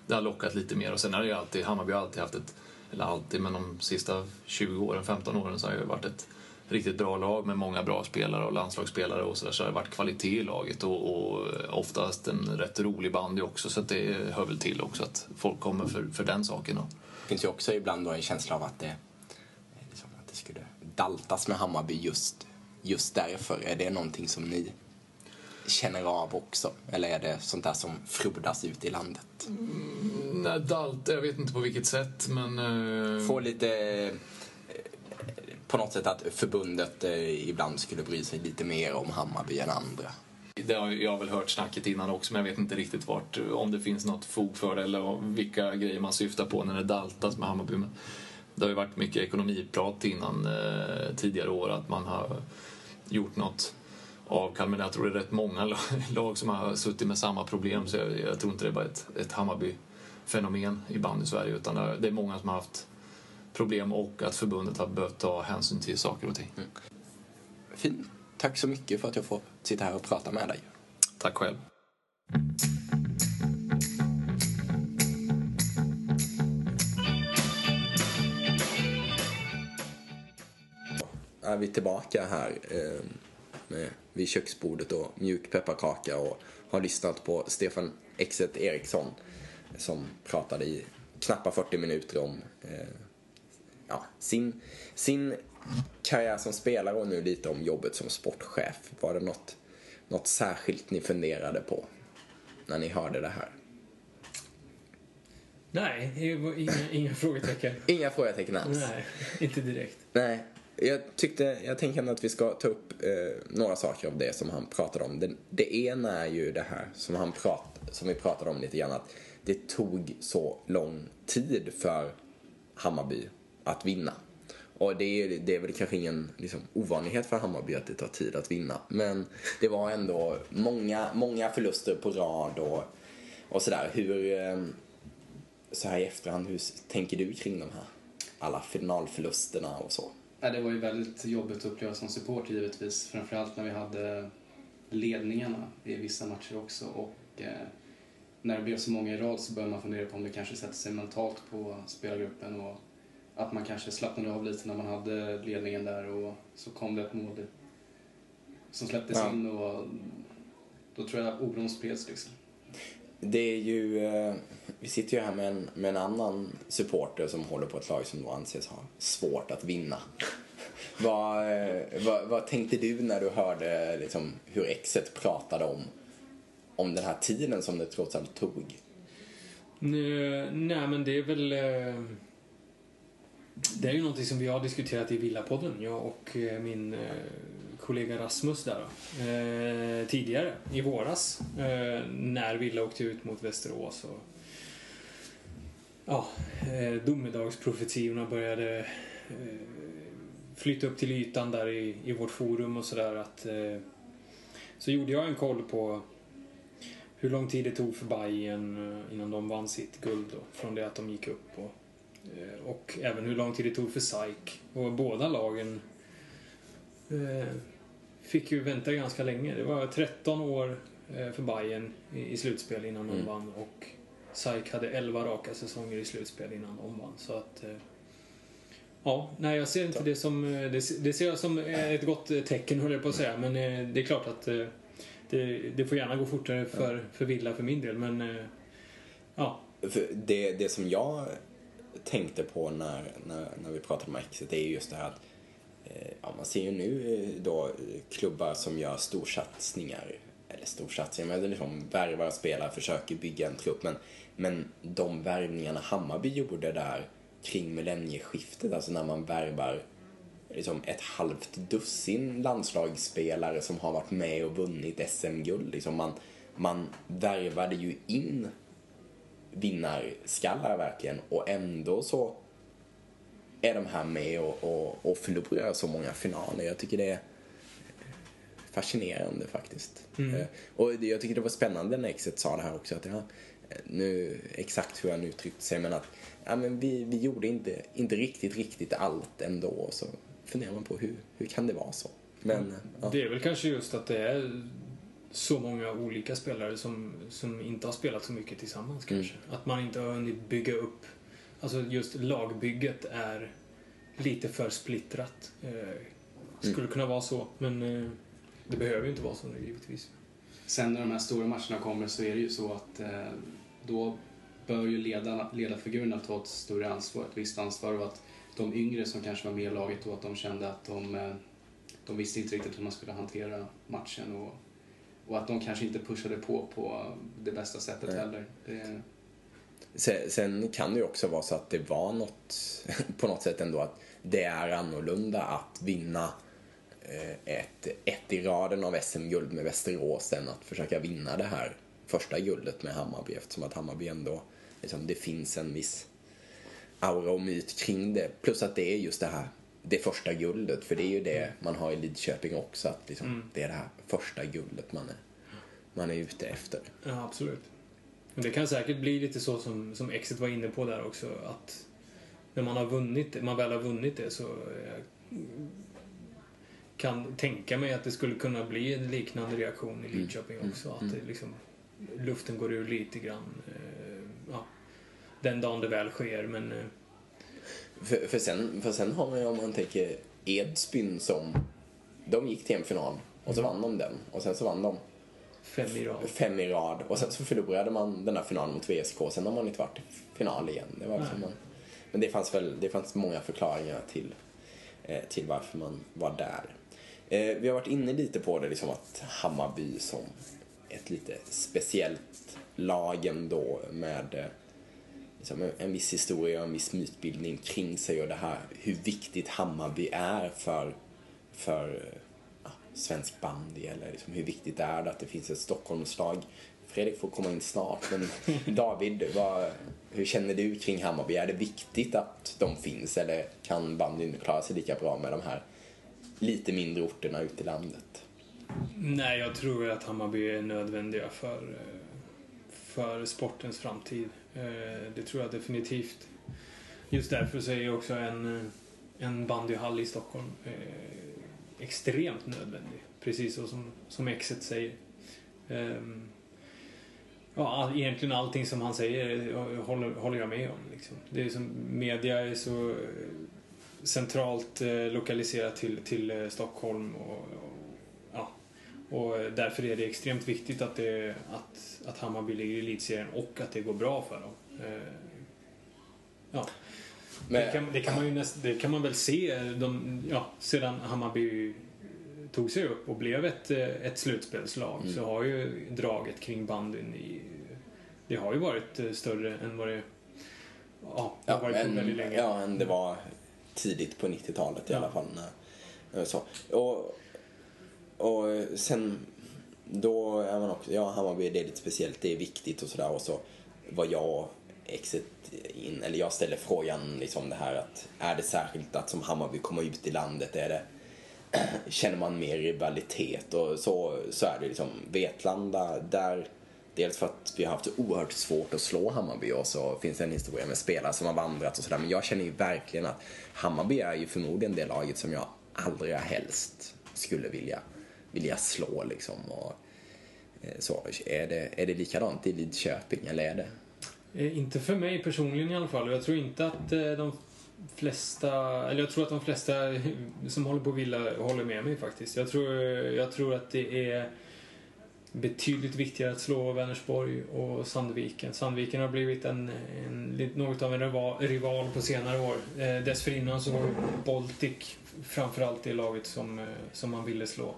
det har lockat lite mer. Och sen har ju alltid, Hammarby har alltid haft ett, eller alltid, men de sista 20 åren, 15 åren så har det varit ett riktigt bra lag med många bra spelare och landslagsspelare och så där, så har det varit kvalitet i laget och, och oftast en rätt rolig bandy också så att det hör väl till också att folk kommer för, för den saken. Då. Det finns ju också ibland då en känsla av att det, liksom, att det skulle daltas med Hammarby just, just därför. Är det någonting som ni känner av också? Eller är det sånt där som frodas ut i landet? Nej, Dalt, jag vet inte på vilket sätt men... eh, Få lite... På något sätt att förbundet eh, ibland skulle bry sig lite mer om Hammarby än andra. Det har, jag har väl hört snacket innan också men jag vet inte riktigt vart, eh, om det finns något fog för det eller vilka grejer man syftar på när det daltas med Hammarby. Men det har ju varit mycket ekonomiprat innan eh, tidigare år att man har gjort något avkall men jag tror det är rätt många lag, som har suttit med samma problem så jag, jag tror inte det är bara ett, ett Hammarby-fenomen i bandy Sverige utan det är många som har haft problem och att förbundet har behövt ta hänsyn till saker och ting. Fint. Tack så mycket för att jag får sitta här och prata med dig. Tack själv. är vi tillbaka här eh, med, vid köksbordet och mjuk pepparkaka och har lyssnat på Stefan Exet Eriksson som pratade i knappa 40 minuter om eh, ja, sin, sin karriär som spelare och nu lite om jobbet som sportchef. Var det något, något särskilt ni funderade på när ni hörde det här? Nej, inga, inga frågetecken. Inga frågetecken alls? Nej, inte direkt. Nej. jag tyckte, jag tänker ändå att vi ska ta upp eh, några saker av det som han pratade om. Det, det ena är ju det här som, han prat, som vi pratade om lite grann, att det tog så lång tid för Hammarby att vinna. Och det är, det är väl kanske ingen liksom, ovanlighet för Hammarby att det tar tid att vinna. Men det var ändå många, många förluster på rad och, och sådär. Hur, ehm, så här i efterhand, hur tänker du kring de här alla finalförlusterna och så? Ja, det var ju väldigt jobbigt att uppleva som support givetvis. Framförallt när vi hade ledningarna i vissa matcher också. Och eh, när det blev så många i rad så började man fundera på om det kanske sätter sig mentalt på spelargruppen och att man kanske slappnade av lite när man hade ledningen där och så kom det ett mål som släpptes Ja. in och då tror jag oron spreds liksom. Det är ju, eh, vi sitter ju här med en, med en annan supporter som håller på ett lag som då anses ha svårt att vinna. vad, eh, vad, vad tänkte du när du hörde liksom, hur exet pratade om, om den här tiden som det trots allt tog? Nej, nej, men det är väl... Det är ju någonting som vi har diskuterat i Villapodden, jag och eh, min eh, kollega Rasmus där då. Eh, Tidigare, i våras, eh, när Villa åkte ut mot Västerås och ja, eh, domedagsprofetiorna började eh, flytta upp till ytan där i, i vårt forum och sådär att eh, så gjorde jag en koll på hur lång tid det tog för Bayern eh, innan de vann sitt guld då, från det att de gick upp. Och, och även hur lång tid det tog för SAIK. Och båda lagen eh, fick ju vänta ganska länge. Det var 13 år eh, för Bayern i, slutspel innan de Mm. vann och SAIK hade 11 raka säsonger i slutspel innan de vann. Så att, eh, ja, nej jag ser inte det som, eh, det, det ser jag som eh, ett gott eh, tecken höll jag på att säga. Men eh, det är klart att eh, det, det får gärna gå fortare för, för Villa för min del, men eh, ja. För det, det som jag tänkte på när, när, när vi pratade om exet är just det här att eh, ja, man ser ju nu eh, då klubbar som gör storsatsningar, eller storsatsningar, men liksom värvar spelare, försöker bygga en trupp. Men, men de värvningarna Hammarby gjorde där kring millennieskiftet, alltså när man värvar liksom ett halvt dussin landslagsspelare som har varit med och vunnit SM-guld. Liksom man, man värvade ju in vinnarskallar verkligen och ändå så är de här med och, och, och förlorar så många finaler. Jag tycker det är fascinerande faktiskt. Mm. Eh, Och jag tycker det var spännande när Exet sa det här också. Att ja, nu, exakt hur han uttryckte sig men att ja, men vi, vi gjorde inte, inte riktigt, riktigt allt ändå. Och så funderar man på hur, hur kan det vara så? Men ja, Det är väl kanske just att det är så många olika spelare som, som inte har spelat så mycket tillsammans kanske. Att man inte har hunnit bygga upp, alltså just lagbygget är lite för splittrat. Eh, skulle kunna vara så, men eh, det behöver ju inte vara så nu givetvis. Sen när de här stora matcherna kommer så är det ju så att eh, då bör ju ledarna, ledarfigurerna ta ett större ansvar, ett visst ansvar och att de yngre som kanske var med i laget då att de kände att de, eh, de visste inte riktigt hur man skulle hantera matchen och, och att de kanske inte pushade på på det bästa sättet Nej. heller. Det, Sen, sen kan det ju också vara så att det var något, på något sätt ändå att det är annorlunda att vinna eh, ett, ett i raden av SM-guld med Västerås än att försöka vinna det här första guldet med Hammarby eftersom att Hammarby ändå, liksom, det finns en viss aura och myt kring det. Plus att det är just det här, det första guldet, för det är ju det man har i Lidköping också, att liksom, Mm. det är det här första guldet man är, man är ute efter. Ja, absolut. Men det kan säkert bli lite så som, som Exit var inne på där också, att när man har vunnit man väl har vunnit det så eh, kan tänka mig att det skulle kunna bli en liknande reaktion i Lidköping Mm. också. Att Mm. det liksom, luften går ur lite grann. eh, Ja, den dagen det väl sker, men eh, För, för, sen, för sen har man ju, om man tänker Edsbyn som, de gick till en final och så vann de den och sen så vann de fem i rad. fem i rad och sen så förlorade man den här finalen mot VSK sen har man inte varit i final igen. Det var liksom man, men det fanns väl, det fanns många förklaringar till, eh, till varför man var där. Eh, vi har varit inne lite på det liksom att Hammarby som ett lite speciellt lag ändå med eh, liksom, en- en viss historia och en viss mytbildning kring sig och det här hur viktigt Hammarby är för, för ja, svensk bandy eller liksom, hur viktigt det är att det finns ett Stockholmslag. Fredrik får komma in snart, men David, vad, hur känner du kring Hammarby? Är det viktigt att de finns eller kan bandyn klara sig lika bra med de här lite mindre orterna ute i landet? Nej, jag tror att Hammarby är nödvändiga för, eh, för sportens framtid. Eh, det tror jag definitivt. Just därför så är ju också en, eh, en bandyhall i Stockholm eh, extremt nödvändig. Precis så som, som exet säger. Ehm, ja, egentligen allting som han säger håller, håller jag med om. Liksom. Det är som, media är så centralt lokaliserat till, till Stockholm och, och och eh, därför är det extremt viktigt att, det, att, att Hammarby ligger i elitserien och att det går bra för dem. Eh, Ja, Men- det, kan, det, kan man ju näst, det kan man väl se de, ja, sedan Hammarby tog sig upp och blev ett, eh, ett slutspelslag Mm. så har ju draget kring bandyn i, det har ju varit eh, större än vad det ja, det har Ja, varit på väldigt länge. ja, än det var tidigt på 90-talet i Ja. alla fall. Så. Och, och eh, sen då är man också, ja Hammarby det är lite speciellt, det är viktigt och sådär. Och så var jag exit in, eller jag ställer frågan liksom det här att är det särskilt att som Hammarby komma ut i landet, är det känner man mer rivalitet? Och så, så är det liksom Vetlanda där Dels för att vi har haft så oerhört svårt att slå Hammarby och så finns det en historia med spelare som har vandrat och sådär. Men jag känner ju verkligen att Hammarby är ju förmodligen det laget som jag allra helst skulle vilja, vilja slå liksom. Och, eh, så, är, det, är det likadant i Lidköping eller är det? Eh, inte för mig personligen i alla fall. Jag tror inte att eh, de flesta, eller jag tror att de flesta som håller på Villa håller med mig faktiskt. Jag tror, jag tror att det är betydligt viktigare att slå Vänersborg och Sandviken. Sandviken har blivit en, en, något av en rival, på senare år. Eh, dessförinnan så var Baltic framförallt det laget som, som man ville slå.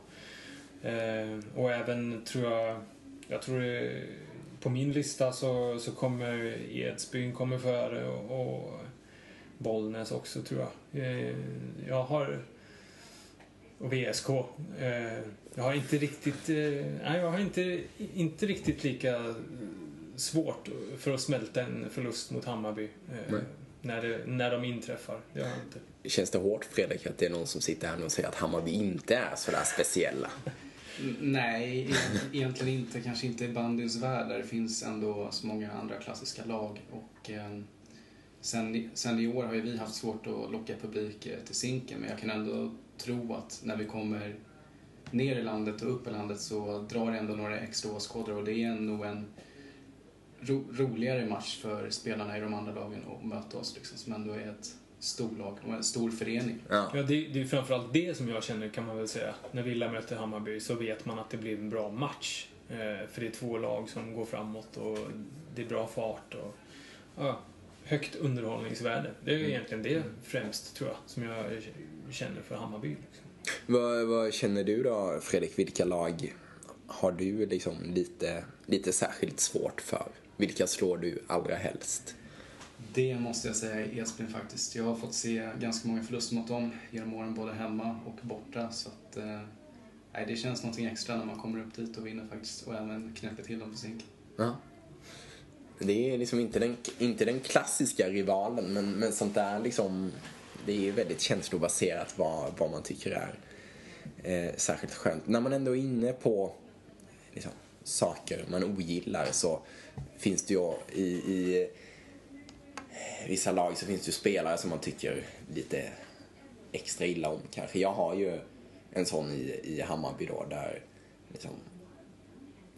Eh, och även tror jag, jag tror på min lista så, så kommer Edsbyn kommer före och, och Bollnäs också tror jag. Eh, jag har och VSK. Eh, jag har inte riktigt, eh, nej jag har inte, inte riktigt lika svårt för att smälta en förlust mot Hammarby eh, Nej. när, det, när de inträffar. Det har jag inte. Känns det hårt Fredrik att det är någon som sitter här och säger att Hammarby inte är sådär speciella? Nej, egentligen inte. Kanske inte i bandyns värld där det finns ändå så många andra klassiska lag. Och, eh, sen, i- sen i år har ju vi haft svårt att locka publik eh, till Zinken men jag kan ändå tro att när vi kommer ner i landet och upp i landet så drar det ändå några extra åskådare och det är nog en ro, roligare match för spelarna i de andra lagen att möta oss liksom, som ändå är ett storlag och en stor förening. Ja. Ja, det, det är framförallt det som jag känner kan man väl säga. När Villa möter Hammarby så vet man att det blir en bra match. Eh, för det är två lag som går framåt och det är bra fart och ja, högt underhållningsvärde. Det är ju egentligen det främst tror jag som jag känner för Hammarby. Liksom. Vad, vad känner du då Fredrik? Vilka lag har du liksom lite, lite särskilt svårt för? Vilka slår du allra helst? Det måste jag säga är Edsbyn faktiskt. Jag har fått se ganska många förluster mot dem genom åren, både hemma och borta. Så att, eh, nej, det känns någonting extra när man kommer upp dit och vinner faktiskt. Och även knäpper till dem på zink. Ja. Det är liksom inte den, inte den klassiska rivalen men, men sånt där liksom det är ju väldigt känslobaserat vad, vad man tycker är eh, särskilt skönt. När man ändå är inne på liksom, saker man ogillar så finns det ju i, i vissa lag så finns det ju spelare som man tycker lite extra illa om kanske. Jag har ju en sån i, i Hammarby då där liksom,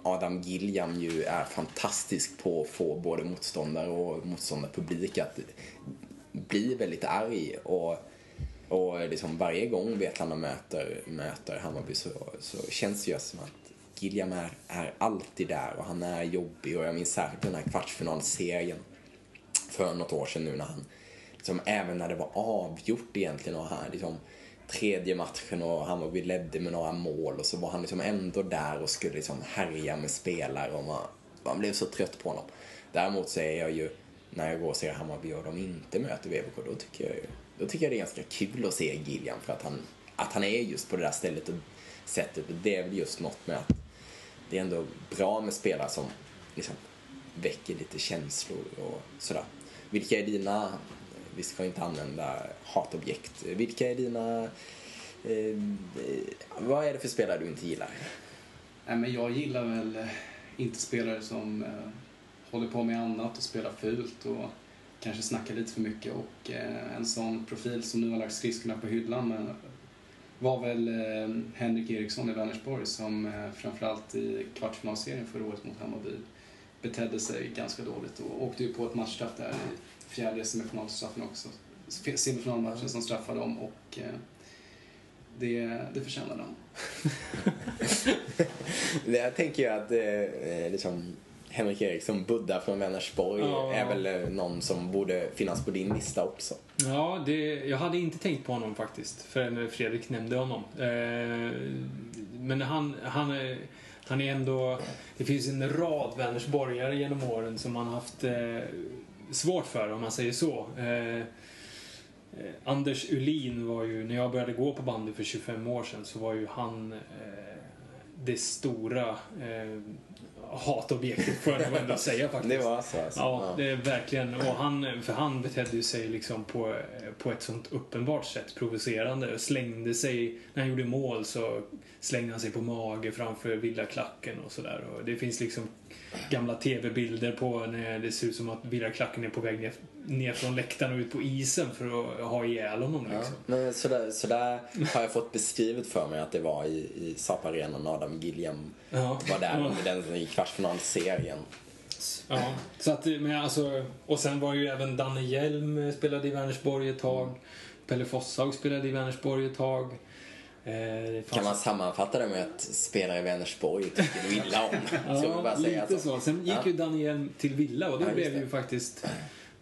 Adam Gilliam ju är fantastisk på att få både motståndare och motståndarpublik att bli väldigt arg och, och liksom varje gång Vetlanda möter, möter Hammarby så, så känns det ju som att Gilliam är, är alltid där och han är jobbig och jag minns särskilt den här kvartsfinalserien för något år sedan nu när han, liksom, även när det var avgjort egentligen och han liksom tredje matchen och Hammarby ledde med några mål och så var han liksom ändå där och skulle liksom härja med spelare och man, man blev så trött på honom. Däremot så är jag ju när jag går och ser Hammarby och de inte möter VBK, då tycker jag, ju... då tycker jag det är ganska kul att se Gillian för att han, att han är just på det där stället och sättet. Och det är väl just något med att det är ändå bra med spelare som liksom väcker lite känslor och sådär. Vilka är dina, vi ska inte använda hatobjekt, vilka är dina, eh, vad är det för spelare du inte gillar? Nej, men jag gillar väl eh, inte spelare som eh, håller på med annat och spelar fult och kanske snackar lite för mycket. Och eh, en sån profil som nu har lagt skridskorna på hyllan men var väl eh, Henrik Eriksson i Vänersborg som eh, framförallt i kvartsfinalserien förra året mot Hammarby betedde sig ganska dåligt och åkte ju på ett matchstraff där i fjärde semifinalstraffen också. Semifinalmatchen som straffade dem och eh, det, det förtjänade han. jag tänker ju att eh, liksom, Henrik Eriksson, Buddha från Vänersborg, Ja. är väl eh, någon som borde finnas på din lista också. Ja, det, jag hade inte tänkt på honom faktiskt förrän Fredrik nämnde honom. Eh, men han, han, är, han är ändå... Det finns en rad Vänersborgare genom åren som man haft eh, svårt för, om man säger så. Eh, eh, Anders Ulin var ju, när jag började gå på bandy för 25 år sedan, så var ju han eh, det stora eh, hatobjektet, får jag nog ändå säga faktiskt. Det var så alltså? Ja, det är verkligen. Och han, för han betedde ju sig liksom på, på ett sånt uppenbart sätt provocerande. Och slängde sig, när han gjorde mål så slängde han sig på mage framför villaklacken och sådär. Det finns liksom gamla tv-bilder på när det ser ut som att villaklacken är på väg ner, ner från läktaren och ut på isen för att ha ihjäl honom Ja, liksom. men sådär, sådär har jag fått beskrivet för mig att det var i, i Sap-arenan Adam Gilliam Ja. var där Ja. under den i kvartsfinalserien. Ja, så att, men alltså, och sen var ju även Danne Hjelm eh, spelade i Vänersborg ett tag. Pelle Fosshaug spelade i Vänersborg ett tag. Eh, Kan man sammanfatta det med att spelare i Vänersborg tycker du illa om? Ska vi bara Ja, säga lite så. Sen gick Ja. ju Danne Hjelm till Villa och då Ja, blev det. ju faktiskt...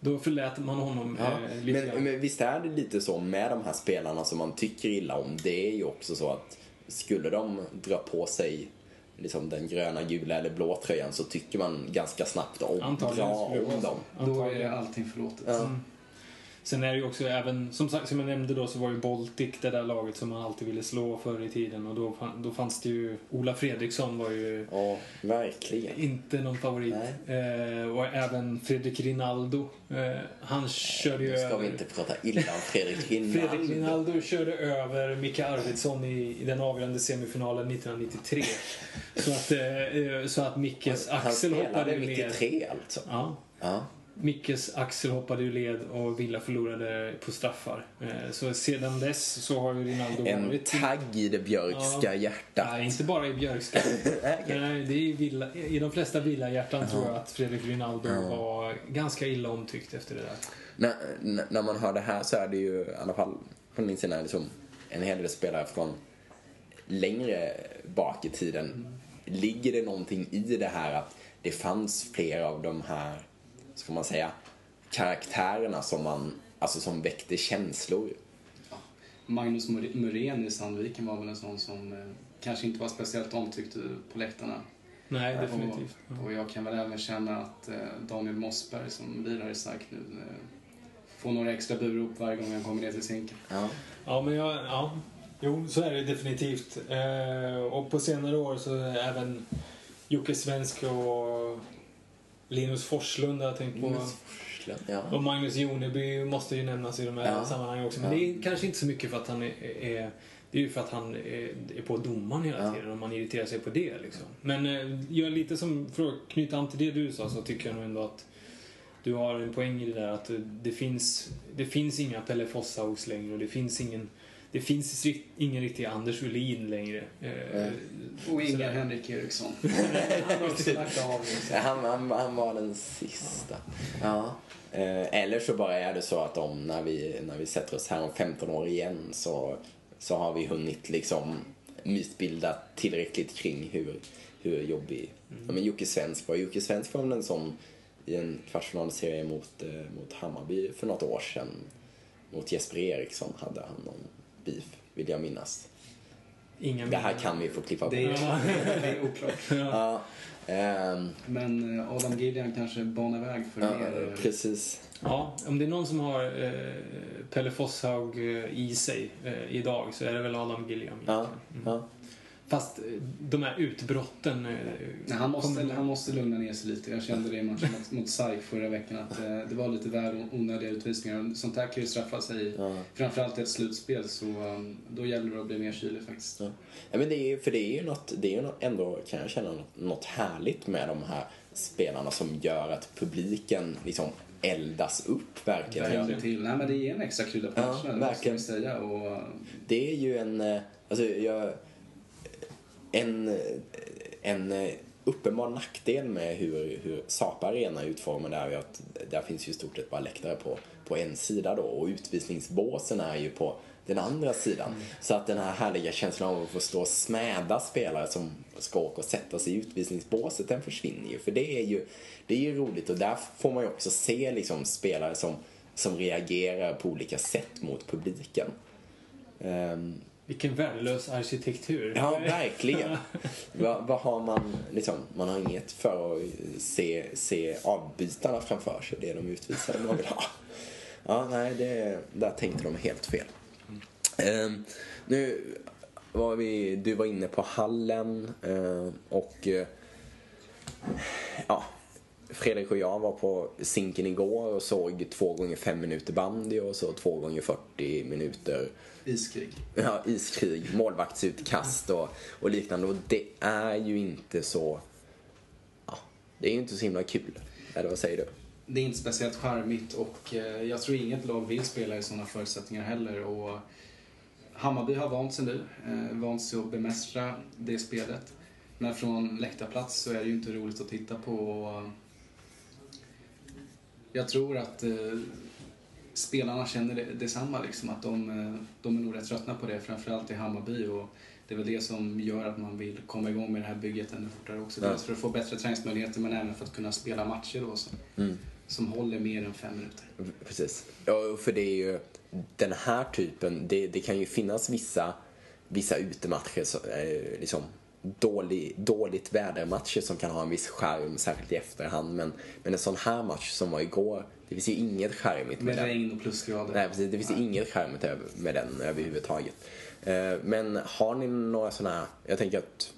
Då förlät man honom Ja, eh, lite men, grann. men visst är det lite så med de här spelarna som man tycker illa om. Det är ju också så att skulle de dra på sig liksom den gröna, gula eller blå tröjan så tycker man ganska snabbt om, Antagligen bra om dem. Då är allting förlåtet. Ja. Sen är det ju också även, som, sagt, som jag nämnde då, så var ju Baltic det där laget som man alltid ville slå förr i tiden. Och då, då fanns det ju, Ola Fredriksson var ju Ja, verkligen. inte någon favorit. Eh, och även Fredrik Rinaldo. Eh, han körde ju Nu ska över... vi inte prata illa om Fredrik Rinaldo. Fredrik Rinaldo körde över Micke Arvidsson i, i den avgörande semifinalen 1993. Så att, eh, så att Mickes Han axel hoppade spelade ur led. 93 alltså. Ja. Ja. Mickes axel hoppade ur led och Villa förlorade på straffar. Eh, Så sedan dess så har ju Rinaldo En varit... tagg i det björkska Ja. hjärtat. Nej, inte bara i Björkska. Nej, det är i, villa, I de flesta villahjärtan tror jag att Fredrik Rinaldo var ganska illa omtyckt efter det där. när, när- man hör det här så är det ju i alla fall från min sida liksom en hel del spelare från längre bak i tiden. Ligger det någonting i det här att det fanns flera av de här, ska man säga, karaktärerna som man, alltså som väckte känslor? Magnus Muren i Sandviken var väl en sån som eh, kanske inte var speciellt omtyckt på läktarna. Nej, definitivt. Och, och jag kan väl även känna att eh, Daniel Mossberg som lirar i SAIK nu eh, får några extra burop varje gång han kommer ner till sinken. Ja. Ja, men jag, ja. Jo, så är det definitivt. Eh, och på senare år så är även Jocke Svensk och Linus Forslund har jag tänkt på. Linus Forslund, ja. Och Magnus Joneby måste ju nämnas i de här Ja. sammanhangen också. Men Ja. det är kanske inte så mycket för att han är, är det är ju för att han är, på domaren hela tiden och man irriterar sig på det. Liksom. Men eh, jag lite som, för att knyta an till det du sa, så tycker jag nog ändå att du har en poäng i det där att det finns, det finns inga Pelle Fosshaugs längre och det finns ingen det finns ingen riktig Anders Ulin längre. Eh. Och ingen. Henrik Eriksson. han har också lagt av. Han, han, han var den sista. Ja. Eh, Eller så bara är det så att om när vi, när vi sätter oss här om 15 år igen så, så har vi hunnit liksom mytbilda tillräckligt kring hur, hur jobbig ja, men Jocke Svensk var. Jocke Svensk var väl en sån i en kvartsfinalserie mot, eh, mot Hammarby för något år sedan. Mot Jesper Eriksson hade han någon beef, vill jag minnas. Ingen Det här kan vi få klippa bort. Det är, det är oklart. Ja, ehm, Men eh, Adam Gideon kanske banar väg för ja, mer... eh, precis. Ja, om det är någon som har eh, Pelle Fosshaug eh, i sig eh, idag så är det väl Adam Gilliam. Ja. Mm. ja. Fast eh, de här utbrotten... Eh, Nej, han, måste, kommer- han måste lugna ner sig lite. Jag kände det i matchen mot, mot SAIK förra veckan att eh, det var lite väl onödiga utvisningar. Sånt här kan ju straffa sig, Ja. framförallt i ett slutspel, så um, då gäller det att bli mer kylig faktiskt. Ja. Ja, men det är, ju- för det är ju något, det är ju något, ändå kan jag känna något, något härligt med de här spelarna som gör att publiken liksom eldas upp verkligen. Verkligen till. Nej, men det ger en extra krydda på Ja, matcherna, det måste verkligen. vi säga. Och, uh, Det är ju en, eh, alltså jag, en, en uppenbar nackdel med hur, hur Sapa Arena är utformad är ju att där finns ju i stort sett bara läktare på, på en sida då och utvisningsbåsen är ju på den andra sidan. Så att den här härliga känslan av att få stå och smäda spelare som ska åka och sätta sig i utvisningsbåset, den försvinner ju. För det är ju, det är ju roligt och där får man ju också se liksom spelare som, som reagerar på olika sätt mot publiken. Ehm, Vilken värdelös arkitektur. Ja, verkligen. Vad vad har man, liksom, man har inget för att se, se avbytarna framför sig, det de utvisade man vill ha. Ja, nej, det, där tänkte de helt fel. Ehm, nu var vi, du var inne på hallen eh, och eh, ja, Fredrik och jag var på Zinken igår och såg två gånger fem minuter bandy och så två gånger 40 minuter iskrig. ja, iskrig, målvaktsutkast och, och liknande. Och det är ju inte så... Ja, det är ju inte så himla kul. Eller vad säger du? Det är inte speciellt charmigt och eh, jag tror inget lag vill spela i sådana förutsättningar heller. Och Hammarby har vant sig nu, eh, vant sig att bemästra det spelet. Men från läktarplats så är det ju inte roligt att titta på. Jag tror att eh, spelarna känner det, detsamma, liksom, att de, eh, de är nog rätt tröttna på det, framförallt i Hammarby. Och det är väl det som gör att man vill komma igång med det här bygget ännu fortare också. Ja. Dels för att få bättre träningsmöjligheter men även för att kunna spela matcher då, som, Mm. som håller mer än fem minuter. Precis. Ja, för det är ju den här typen, det, det kan ju finnas vissa, vissa utematcher, så, eh, liksom dålig, dåligt vädermatcher som kan ha en viss skärm, särskilt i efterhand. Men, men en sån här match som var igår, det finns ju inget skärmigt med Med den. regn och plusgrader. Nej, precis. Det finns ju inget skärmigt med den överhuvudtaget. Eh, Men har ni några sådana här, jag tänker att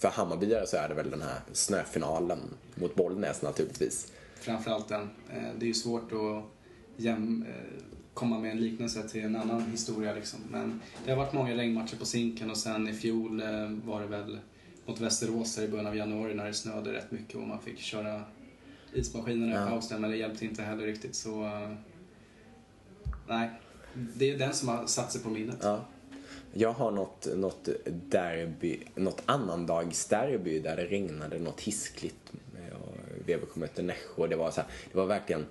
för Hammarbyare så är det väl den här snöfinalen mot Bollnäs naturligtvis. Framförallt den. Eh, Det är ju svårt att jäm, eh, komma med en liknelse till en annan historia liksom. Men det har varit många regnmatcher på Zinken och sen i fjol eh, var det väl mot Västerås i början av januari när det snöade rätt mycket och man fick köra ismaskinerna i Ja. pausen men det hjälpte inte heller riktigt så... eh, Nej, det är den som har satt sig på minnet. Ja. Jag har något, något derby, något annandagsderby där det regnade något hiskligt. Och VBK mötte Nässjö och det var så här, det var verkligen,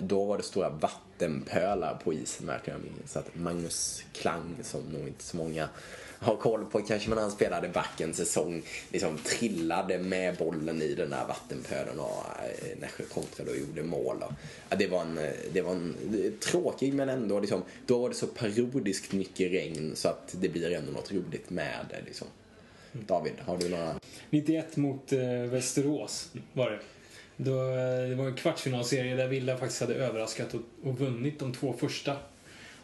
då var det stora vattenpölar på isen verkligen. Jag minns att Magnus Klang, som nog inte så många har koll på kanske, men han spelade back en säsong, liksom trillade med bollen i den där vattenpölen och eh, Nässjö kontrade och gjorde mål. Och, det var en, eh, det var en eh, tråkig men ändå liksom, då var det så periodiskt mycket regn så att det blir ändå något roligt med det liksom. David, har du några? 91 mot eh, Västerås var det. Då, eh, det var en kvartsfinalserie där Villa faktiskt hade överraskat och, och vunnit de två första.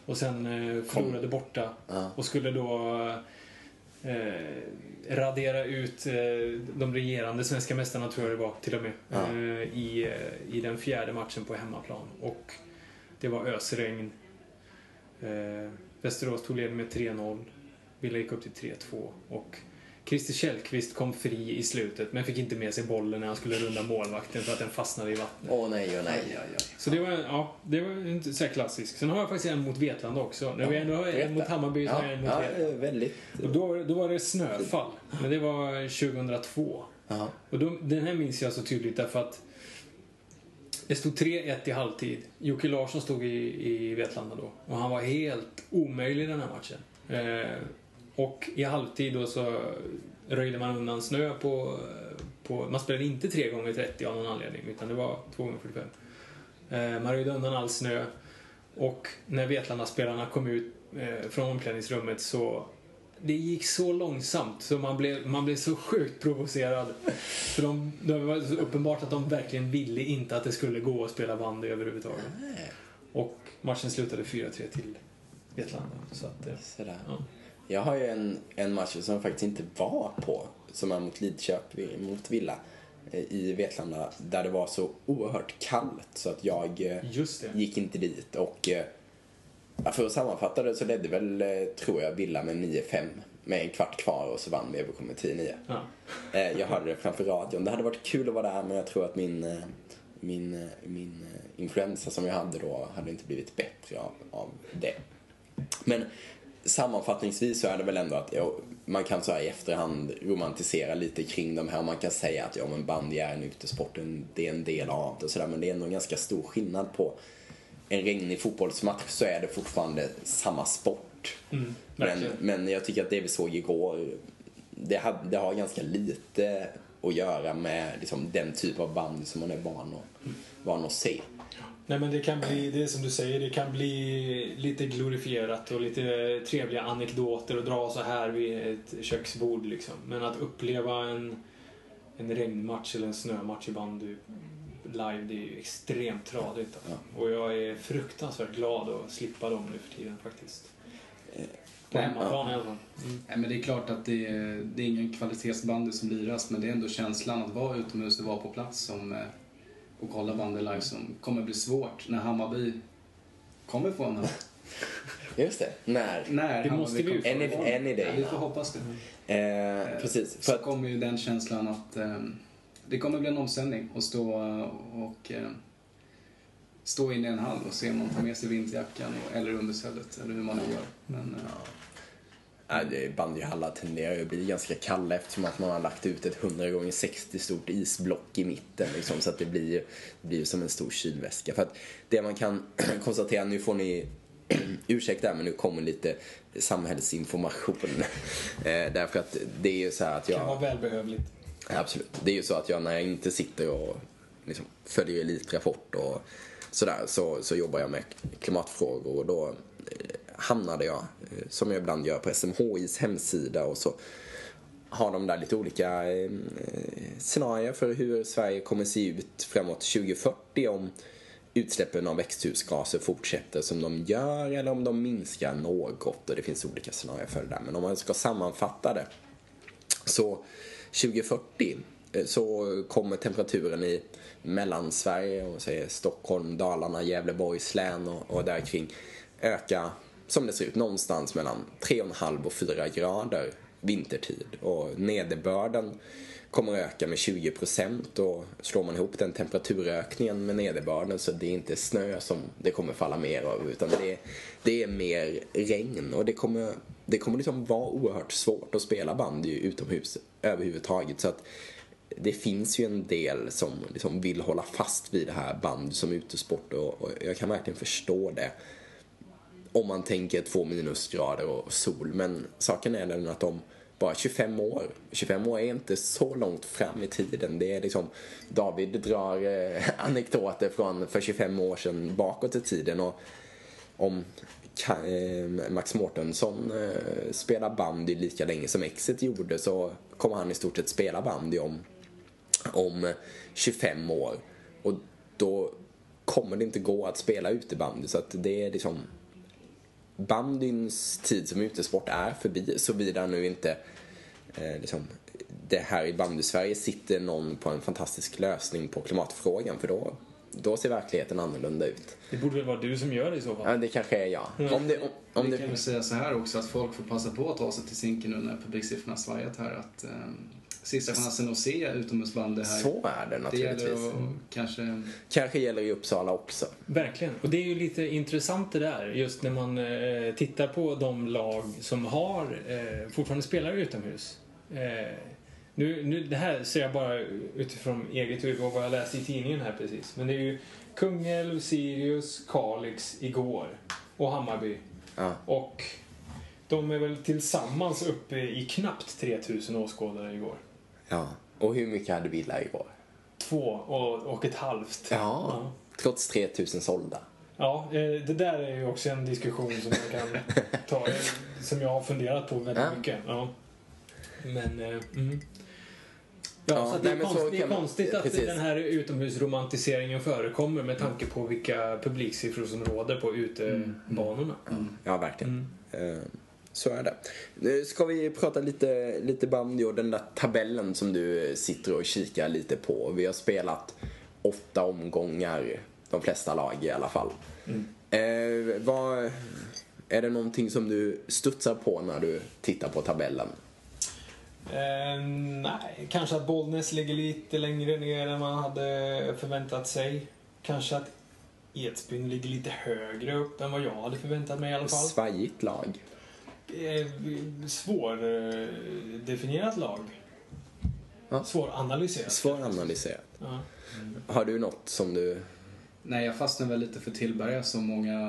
Och sen eh, förlorade borta Ja. och skulle då eh, radera ut eh, de regerande svenska mästarna, tror jag det var till och med, Ja. eh, i, eh, i den fjärde matchen på hemmaplan. Och det var ösregn. Västerås tog ledningen med 3-0. Villa gick upp till 3-2 och Christer Källqvist kom fri i slutet men fick inte med sig bollen när han skulle runda målvakten för att den fastnade i vattnet. Åh nej, åh nej. Aj, aj, aj. Så det var, ja, det var inte så här klassiskt. Sen har jag faktiskt en mot Vetlanda också. När vi ändå har en mot Hammarby så har Ja, jag en mot ja, Vetlanda. eh, väldigt. Och då, då var det snöfall. Men det var 2002. Ja. Och då, den här minns jag så tydligt därför att det stod 3-1 i halvtid. Jocke Larsson stod i, i Vetlanda då. Och han var helt omöjlig i den här matchen. Eh, och i halvtid då så röjde man undan snö på, på... Man spelade inte 3 gånger 30 av någon anledning, utan det var 2 gånger 45. Eh, man röjde undan all snö. Och när Vetlanda-spelarna kom ut eh, från omklädningsrummet så det gick så långsamt så man blev, man blev så sjukt provocerad. För de, det var så uppenbart att de verkligen ville inte att det skulle gå att spela bandy överhuvudtaget. Och matchen slutade 4-3 till Vetlanda. Så att, eh, ja. Jag har ju en, en match som jag faktiskt inte var på, som är mot Lidköping, mot Villa eh, i Vetlanda, där det var så oerhört kallt så att jag eh, gick inte dit och eh, för att sammanfatta det så ledde väl, tror jag, Villa med 9-5 med en kvart kvar och så vann överkom med 10-9. Ja. Jag hörde det framför radion. Det hade varit kul att vara där men jag tror att min, min, min influensa som jag hade då hade inte blivit bättre av, av det. Men sammanfattningsvis så är det väl ändå att ja, man kan så här i efterhand romantisera lite kring de här. Man kan säga att ja men bandy är en utesport, en- det är en del av det och sådär. Men det är ändå en ganska stor skillnad på en regnig fotbollsmatch så är det fortfarande samma sport. Mm, Men, men jag tycker att det vi såg igår, det, hade, det har ganska lite att göra med liksom, den typ av band som man är van att, van att se. Nej men det kan bli, det är som du säger, det kan bli lite glorifierat och lite trevliga anekdoter och dra så här vid ett köksbord liksom. Men att uppleva en, en regnmatch eller en snömatch i bandy live, det är ju extremt tradigt. Alltså. Och jag är fruktansvärt glad att slippa dem nu för tiden faktiskt. På Nej, hemmaplan i alla fall. Mm. Nej, men det är klart att det är, det är ingen kvalitetsbandy som liras men det är ändå känslan att vara utomhus och vara på plats som, eh, och kolla bandy live som kommer bli svårt när Hammarby kommer få en Just det. När? När Det måste vi ju få Any, any Ja, day. vi får hoppas det. Eh, precis. För Så att, kommer ju den känslan att eh, det kommer bli en omställning att stå och eh, stå inne i en hall och se om man tar med sig vinterjackan och, eller understället eller hur man nu gör. Men, eh, bandyhallar tenderar ju att bli ganska kalla eftersom att man har lagt ut ett 100 gånger 60 stort isblock i mitten. Liksom, så att det blir, ju- det blir som en stor kylväska. För att det man kan konstatera, nu får ni ursäkta men nu kommer lite samhällsinformation. eh, därför att det är ju så att Det kan vara jag... välbehövligt. Absolut. Det är ju så att jag när jag inte sitter och liksom följer Elitrapport och sådär så, så jobbar jag med klimatfrågor och då eh, hamnade jag, eh, som jag ibland gör, på SMHIs hemsida och så har de där lite olika eh, scenarier för hur Sverige kommer se ut framåt 2040 om utsläppen av växthusgaser fortsätter som de gör eller om de minskar något och det finns olika scenarier för det där. Men om man ska sammanfatta det så 2040 eh, så kommer temperaturen i Mellansverige, och säger Stockholm, Dalarna, Gävleborgs län och, och där kring öka som det ser ut någonstans mellan 3,5 och 4 grader vintertid. Och nederbörden kommer att öka med 20 procent. Och slår man ihop den temperaturökningen med nederbörden så det är inte snö som det kommer falla mer av utan det är, det är mer regn. Och det kommer, det kommer liksom vara oerhört svårt att spela bandy utomhus överhuvudtaget. Så att det finns ju en del som liksom vill hålla fast vid det här band som utesport och, och jag kan verkligen förstå det om man tänker två minusgrader och sol. Men saken är den att om bara 25 år, 25 år är inte så långt fram i tiden. Det är liksom, David drar eh, anekdoter från för 25 år sedan bakåt i tiden och om Ka- eh, Max Mårtensson eh, spelar bandy lika länge som Exit gjorde så kommer han i stort sett spela bandy om, om 25 år. Och då kommer det inte gå att spela utebandy så att det är liksom bandyns tid som utesport är förbi såvida nu inte eh, liksom, det här i bandy-Sverige sitter någon på en fantastisk lösning på klimatfrågan för då, då ser verkligheten annorlunda ut. Det borde väl vara du som gör det i så fall? Ja, det kanske är jag. Om det, om, om vi det, kan väl säga så här också att folk får passa på att ta sig till Zinken nu när publiksiffrorna svajat här att eh, sista chansen att se utomhusbandy här. så är det det gäller naturligtvis. att kanske Kanske gäller i Uppsala också. Verkligen. Och det är ju lite intressant det där, just när man eh, tittar på de lag som har eh, fortfarande spelar utomhus. Eh, nu, nu, det här ser jag bara utifrån eget huvud och vad jag läste i tidningen här precis. Men det är ju Kungälv, Sirius, Kalix igår och Hammarby. Ja. Och de är väl tillsammans uppe i knappt 3000 åskådare igår. Ja. Och hur mycket hade Villa igår? Två och, och ett halvt. Ja. Trots 3000 sålda. Ja, eh, det där är ju också en diskussion som man kan ta. som jag har funderat på väldigt Ja. mycket. Ja. Men, eh, mm. Ja, Ja, så det, nej, är så konst, det är man- konstigt att precis. den här utomhusromantiseringen förekommer med tanke på vilka publiksiffror som råder på utebanorna. Ja, verkligen. Mm. Så är det. Nu ska vi prata lite, lite bandy och den där tabellen som du sitter och kikar lite på. Vi har spelat åtta omgångar, de flesta lag i alla fall. Eh, vad, är det någonting som du studsar på när du tittar på tabellen? Eh, nej, kanske att Bollnäs ligger lite längre ner än man hade förväntat sig. Kanske att Edsbyn ligger lite högre upp än vad jag hade förväntat mig i alla fall. Svajigt lag. Eh, Svårdefinierat lag. Ja. Svåranalyserat. Svåranalyserat. Ja. Har du något som du... Nej, jag fastnade väl lite för Tillberga som många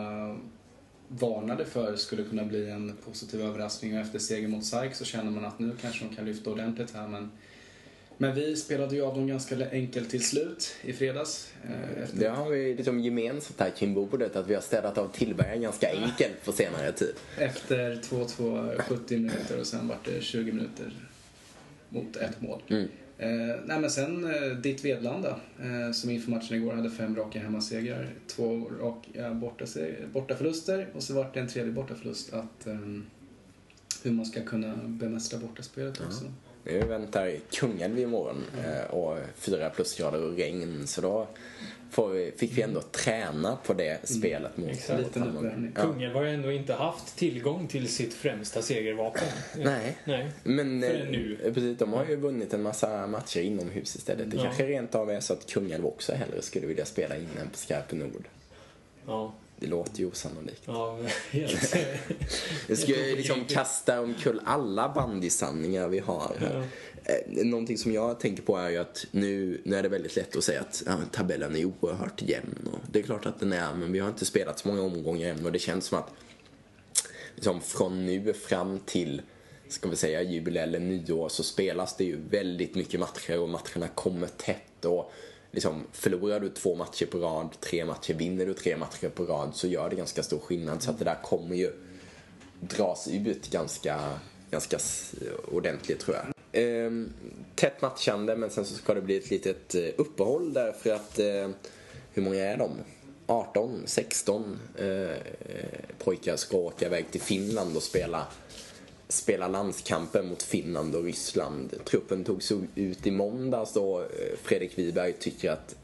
varnade för skulle kunna bli en positiv överraskning och efter seger mot SAIK så känner man att nu kanske de kan lyfta ordentligt här men men vi spelade ju av dem ganska enkelt till slut i fredags. eh, Efter Det har vi liksom gemensamt här kring bordet att vi har städat av Tillberga ganska enkelt på senare tid. Efter 2-2, 70 minuter och sen vart det 20 minuter mot ett mål. Mm. Eh, nej men sen eh, ditt Vedlanda eh, som inför matchen igår hade fem raka hemmasegrar, två raka borta, bortaförluster och så vart det en tredje bortaförlust. Att, eh, hur man ska kunna bemästra bortaspelet också. Nu väntar Kungälv imorgon eh, och fyra plusgrader och regn så då får vi, fick vi ändå träna på det spelet mot Exakt. mot Hammarby. Ja. Kungälv har ju ändå inte haft tillgång till sitt främsta segervapen. Nej. Nej. Men eh, nu. precis, de har ju vunnit en massa matcher inomhus istället. Det Ja. kanske rent av är så att Kungälv också hellre skulle vilja spela in än på Skarpe Nord. Ja, Det låter ju osannolikt. ja helt. Det skulle ju liksom kasta omkull alla bandysanningar vi har här. Ja. Eh, Någonting som jag tänker på är ju att nu, nu är det väldigt lätt att säga att ja, tabellen är oerhört jämn. Och det är klart att den är, men vi har inte spelat så många omgångar än och det känns som att liksom från nu fram till ska vi säga jul eller nyår så spelas det ju väldigt mycket matcher och matcherna kommer tätt och liksom förlorar du två matcher på rad, tre matcher, vinner du tre matcher på rad så gör det ganska stor skillnad så att det där kommer ju dras ut ganska, ganska ordentligt tror jag. Ehm, tätt matchande men sen så ska det bli ett litet eh, uppehåll därför att eh, hur många är de? 18, 16 eh, eh, pojkar ska åka iväg till Finland och spela spela landskamper mot Finland och Ryssland. Truppen togs ut i måndags och eh, Fredrik Wiberg tycker att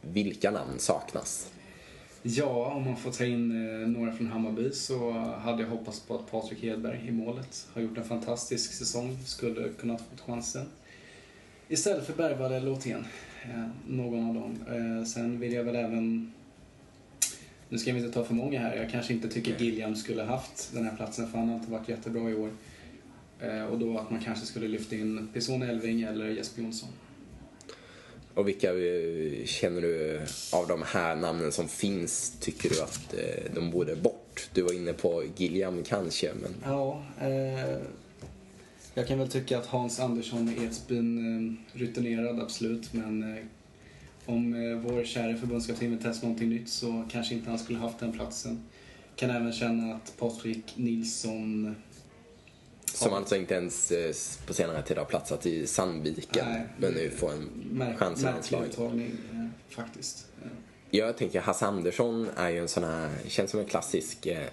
vilka namn saknas? Ja, om man får ta in eh, några från Hammarby så hade jag hoppats på att Patrik Hedberg i målet har gjort en fantastisk säsong, skulle kunna fått chansen. Istället för Bergvall eller Othén, eh, någon av dem. Sen vill jag väl även, nu ska vi inte ta för många här, jag kanske inte tycker Gilliam skulle haft den här platsen för han har inte varit jättebra i år. Eh, och då att man kanske skulle lyfta in Pison Elving eller Jesper Jonsson. Och vilka eh, känner du av de här namnen som finns tycker du att eh, de borde bort? Du var inne på Gilliam kanske, men Ja, eh, jag kan väl tycka att Hans Andersson i Edsbyn eh, rutinerad, absolut. Men eh, om eh, vår kära förbundskapten vill testa någonting nytt så kanske inte han skulle haft den platsen. Kan även känna att Patrik Nilsson... som alltså inte ens eh, på senare tid har platsat i Sandviken, Nej. men nu får en Märk, chans i landslaget. eh, faktiskt. Jag tänker Hasse Andersson är ju en sån här, känns som en klassisk eh,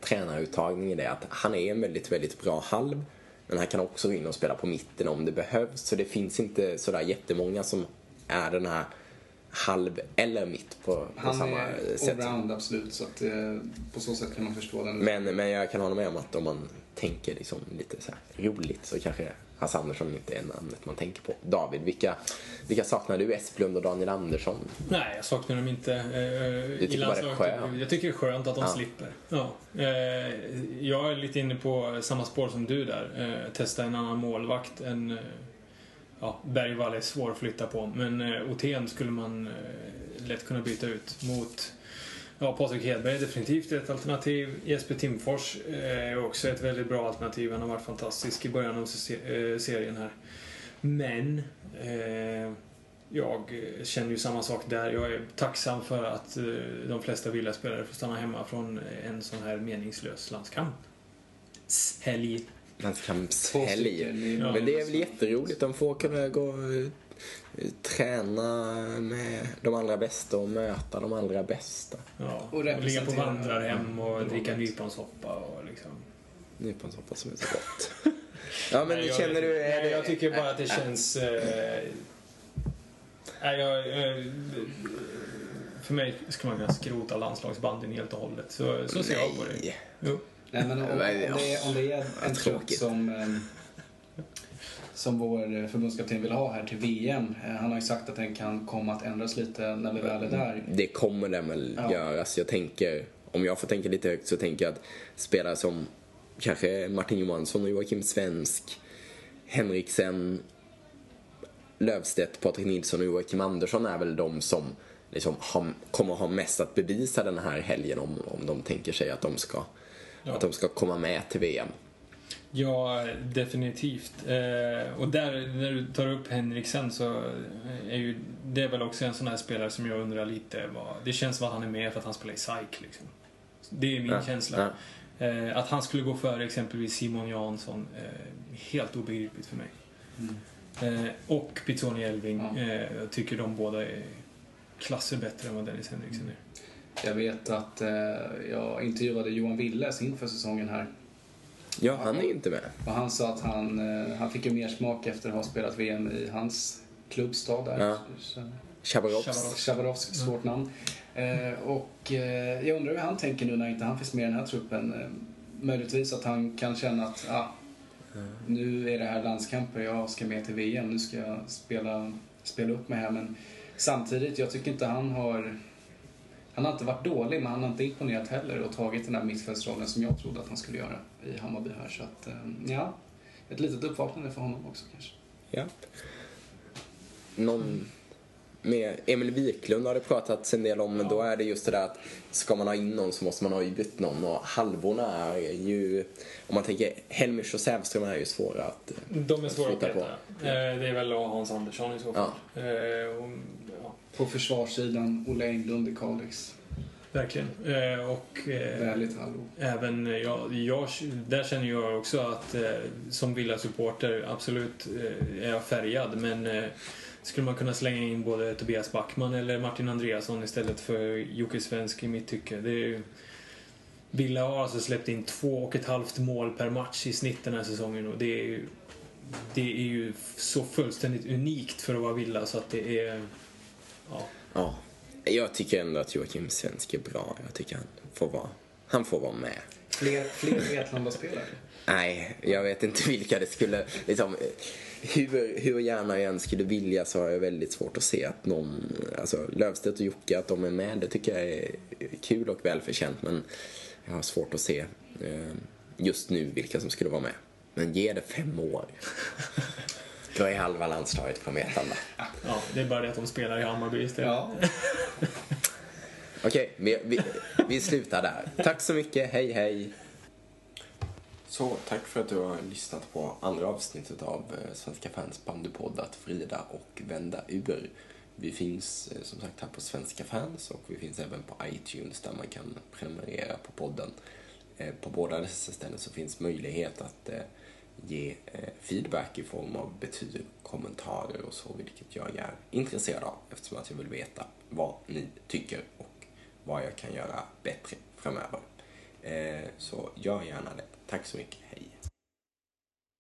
tränaruttagning i det att han är en väldigt, väldigt bra halv. Men han kan också gå in och spela på mitten om det behövs. Så det finns inte sådär jättemånga som är den här halv eller mitt på, på Han samma är sätt. allround, absolut. Så att, eh, på så sätt kan man förstå den. Men, men jag kan hålla med om att om man tänker liksom lite så här roligt så kanske Hasse Andersson inte är namnet man tänker på. David, vilka, vilka saknar du? Esplund och Daniel Andersson? Nej, jag saknar dem inte. Eh, tycker i bara det är skönt. Jag tycker det är skönt att de Ja. slipper. Ja. Eh, jag är lite inne på samma spår som du där. Eh, testa en annan målvakt än... Ja, Bergvall är svår att flytta på, men eh, Othén skulle man eh, lätt kunna byta ut mot... Ja, Patrik Hedberg är definitivt ett alternativ. Jesper Timfors eh, är också ett väldigt bra alternativ. Han har varit fantastisk i början av se- eh, serien här. Men eh, jag känner ju samma sak där. Jag är tacksam för att eh, de flesta villaspelare får stanna hemma från en sån här meningslös landskamp. landskampshelg. Landskampshelg. Ja. Men det är väl jätteroligt. De får kunna gå och eh, träna med de allra bästa och möta de allra bästa. Ja. Och Och ligga på vandrarhem och dricka nyponsoppa och liksom. Nyponsoppa som är så gott. Ja, men Nej, jag, känner du... är Nej, det- jag tycker bara att det känns... Nej, jag, för mig skulle man kunna skrota landslagsbanden helt och hållet. Så, så ser jag på det. Jo. Nej, men om, om, det, är, om det är en tråkigt. som, eh, som vår förbundskapten vill ha här till VM. eh, Han har ju sagt att den kan komma att ändras lite när vi väl är där. Det kommer den väl Ja. göras. Jag tänker, om jag får tänka lite högt så tänker jag att spelare som kanske Martin Johansson och Joakim Svensk, Henriksen, Lövstedt, Patrik Nilsson och Joakim Andersson är väl de som liksom har, kommer ha mest att bevisa den här helgen om, om de tänker sig att de ska, Ja. att de ska komma med till VM. Ja, definitivt. Eh, och där, när du tar upp Henriksen så är ju det är väl också en sån här spelare som jag undrar lite vad... Det känns som att han är med för att han spelar i SAIK liksom. Det är min Ja, känsla. Eh, att han skulle gå före exempelvis Simon Jansson, eh, helt obegripligt för mig. Mm. Eh, och Pizzoni Elving, Ja. eh, jag tycker de båda är klasser bättre än vad Dennis Henriksen är. Jag vet att eh, jag intervjuade Johan Willes inför säsongen här. Ja, han är inte med. Och han sa att han, eh, han fick ju mer smak efter att ha spelat VM i hans klubbstad där. Ja. Chabarovs. Chabarovsk. Chabarovsk, svårt namn. Eh, och eh, jag undrar hur han tänker nu när inte han finns med i den här truppen. Eh, möjligtvis att han kan känna att ah, nu är det här landskamper, jag ska med till VM, nu ska jag spela, spela upp mig här. Men samtidigt, jag tycker inte han har... Han har inte varit dålig, men han har inte imponerat heller och tagit den här mittfältsrollen som jag trodde att han skulle göra i Hammarby här. Så att, eh, ja, ett litet uppvaknande för honom också kanske. Ja. Någon med Emil Wiklund har det pratats en del om, men då är det just det där att ska man ha in någon så måste man ha ut någon och halvorna är ju, om man tänker Helmers och Sävström är ju svåra att De är svåra att peta. Eh, det är väl Hans Andersson i så fall. Eh, ja, På försvarssidan, Olle Englund i Kalix. verkligen. Eh, och... Eh, Väldigt halvor. Även jag, jag, där känner jag också att eh, som Villa-supporter, absolut eh, är jag färgad men eh, skulle man kunna slänga in både Tobias Backman eller Martin Andreasson istället för Jocke Svensk i mitt tycke. Det är ju, Villa har alltså släppt in två och ett halvt mål per match i snitt den här säsongen och det är ju, det är ju så fullständigt unikt för att vara Villa så att det är... Ja, Ja. Jag tycker ändå att Joakim Svensk är bra. Jag tycker han får vara, han får vara med. Fler, fler Vetlanda-spelare? Nej, jag vet inte vilka det skulle... Liksom, hur, hur gärna jag än skulle vilja så har jag väldigt svårt att se att någon... Alltså Löfstedt och Jocke, att de är med, det tycker jag är kul och välförtjänt. Men jag har svårt att se eh, just nu vilka som skulle vara med. Men ge det fem år. Då är halva landslaget på Vetlanda. ja, det är bara det att de spelar i Hammarby istället. Ja. Okej, vi, vi, vi slutar där. Tack så mycket, hej hej. Så, tack för att du har lyssnat på andra avsnittet av eh, Svenska fans bandypodd Att vrida och vända ur. Vi finns eh, som sagt här på Svenska fans och vi finns även på iTunes där man kan prenumerera på podden. Eh, På båda dessa ställen så finns möjlighet att eh, ge eh, feedback i form av betyg, kommentarer och så, vilket jag är intresserad av eftersom att jag vill veta vad ni tycker och vad jag kan göra bättre framöver. Eh, så gör gärna det. Tack så mycket, hej.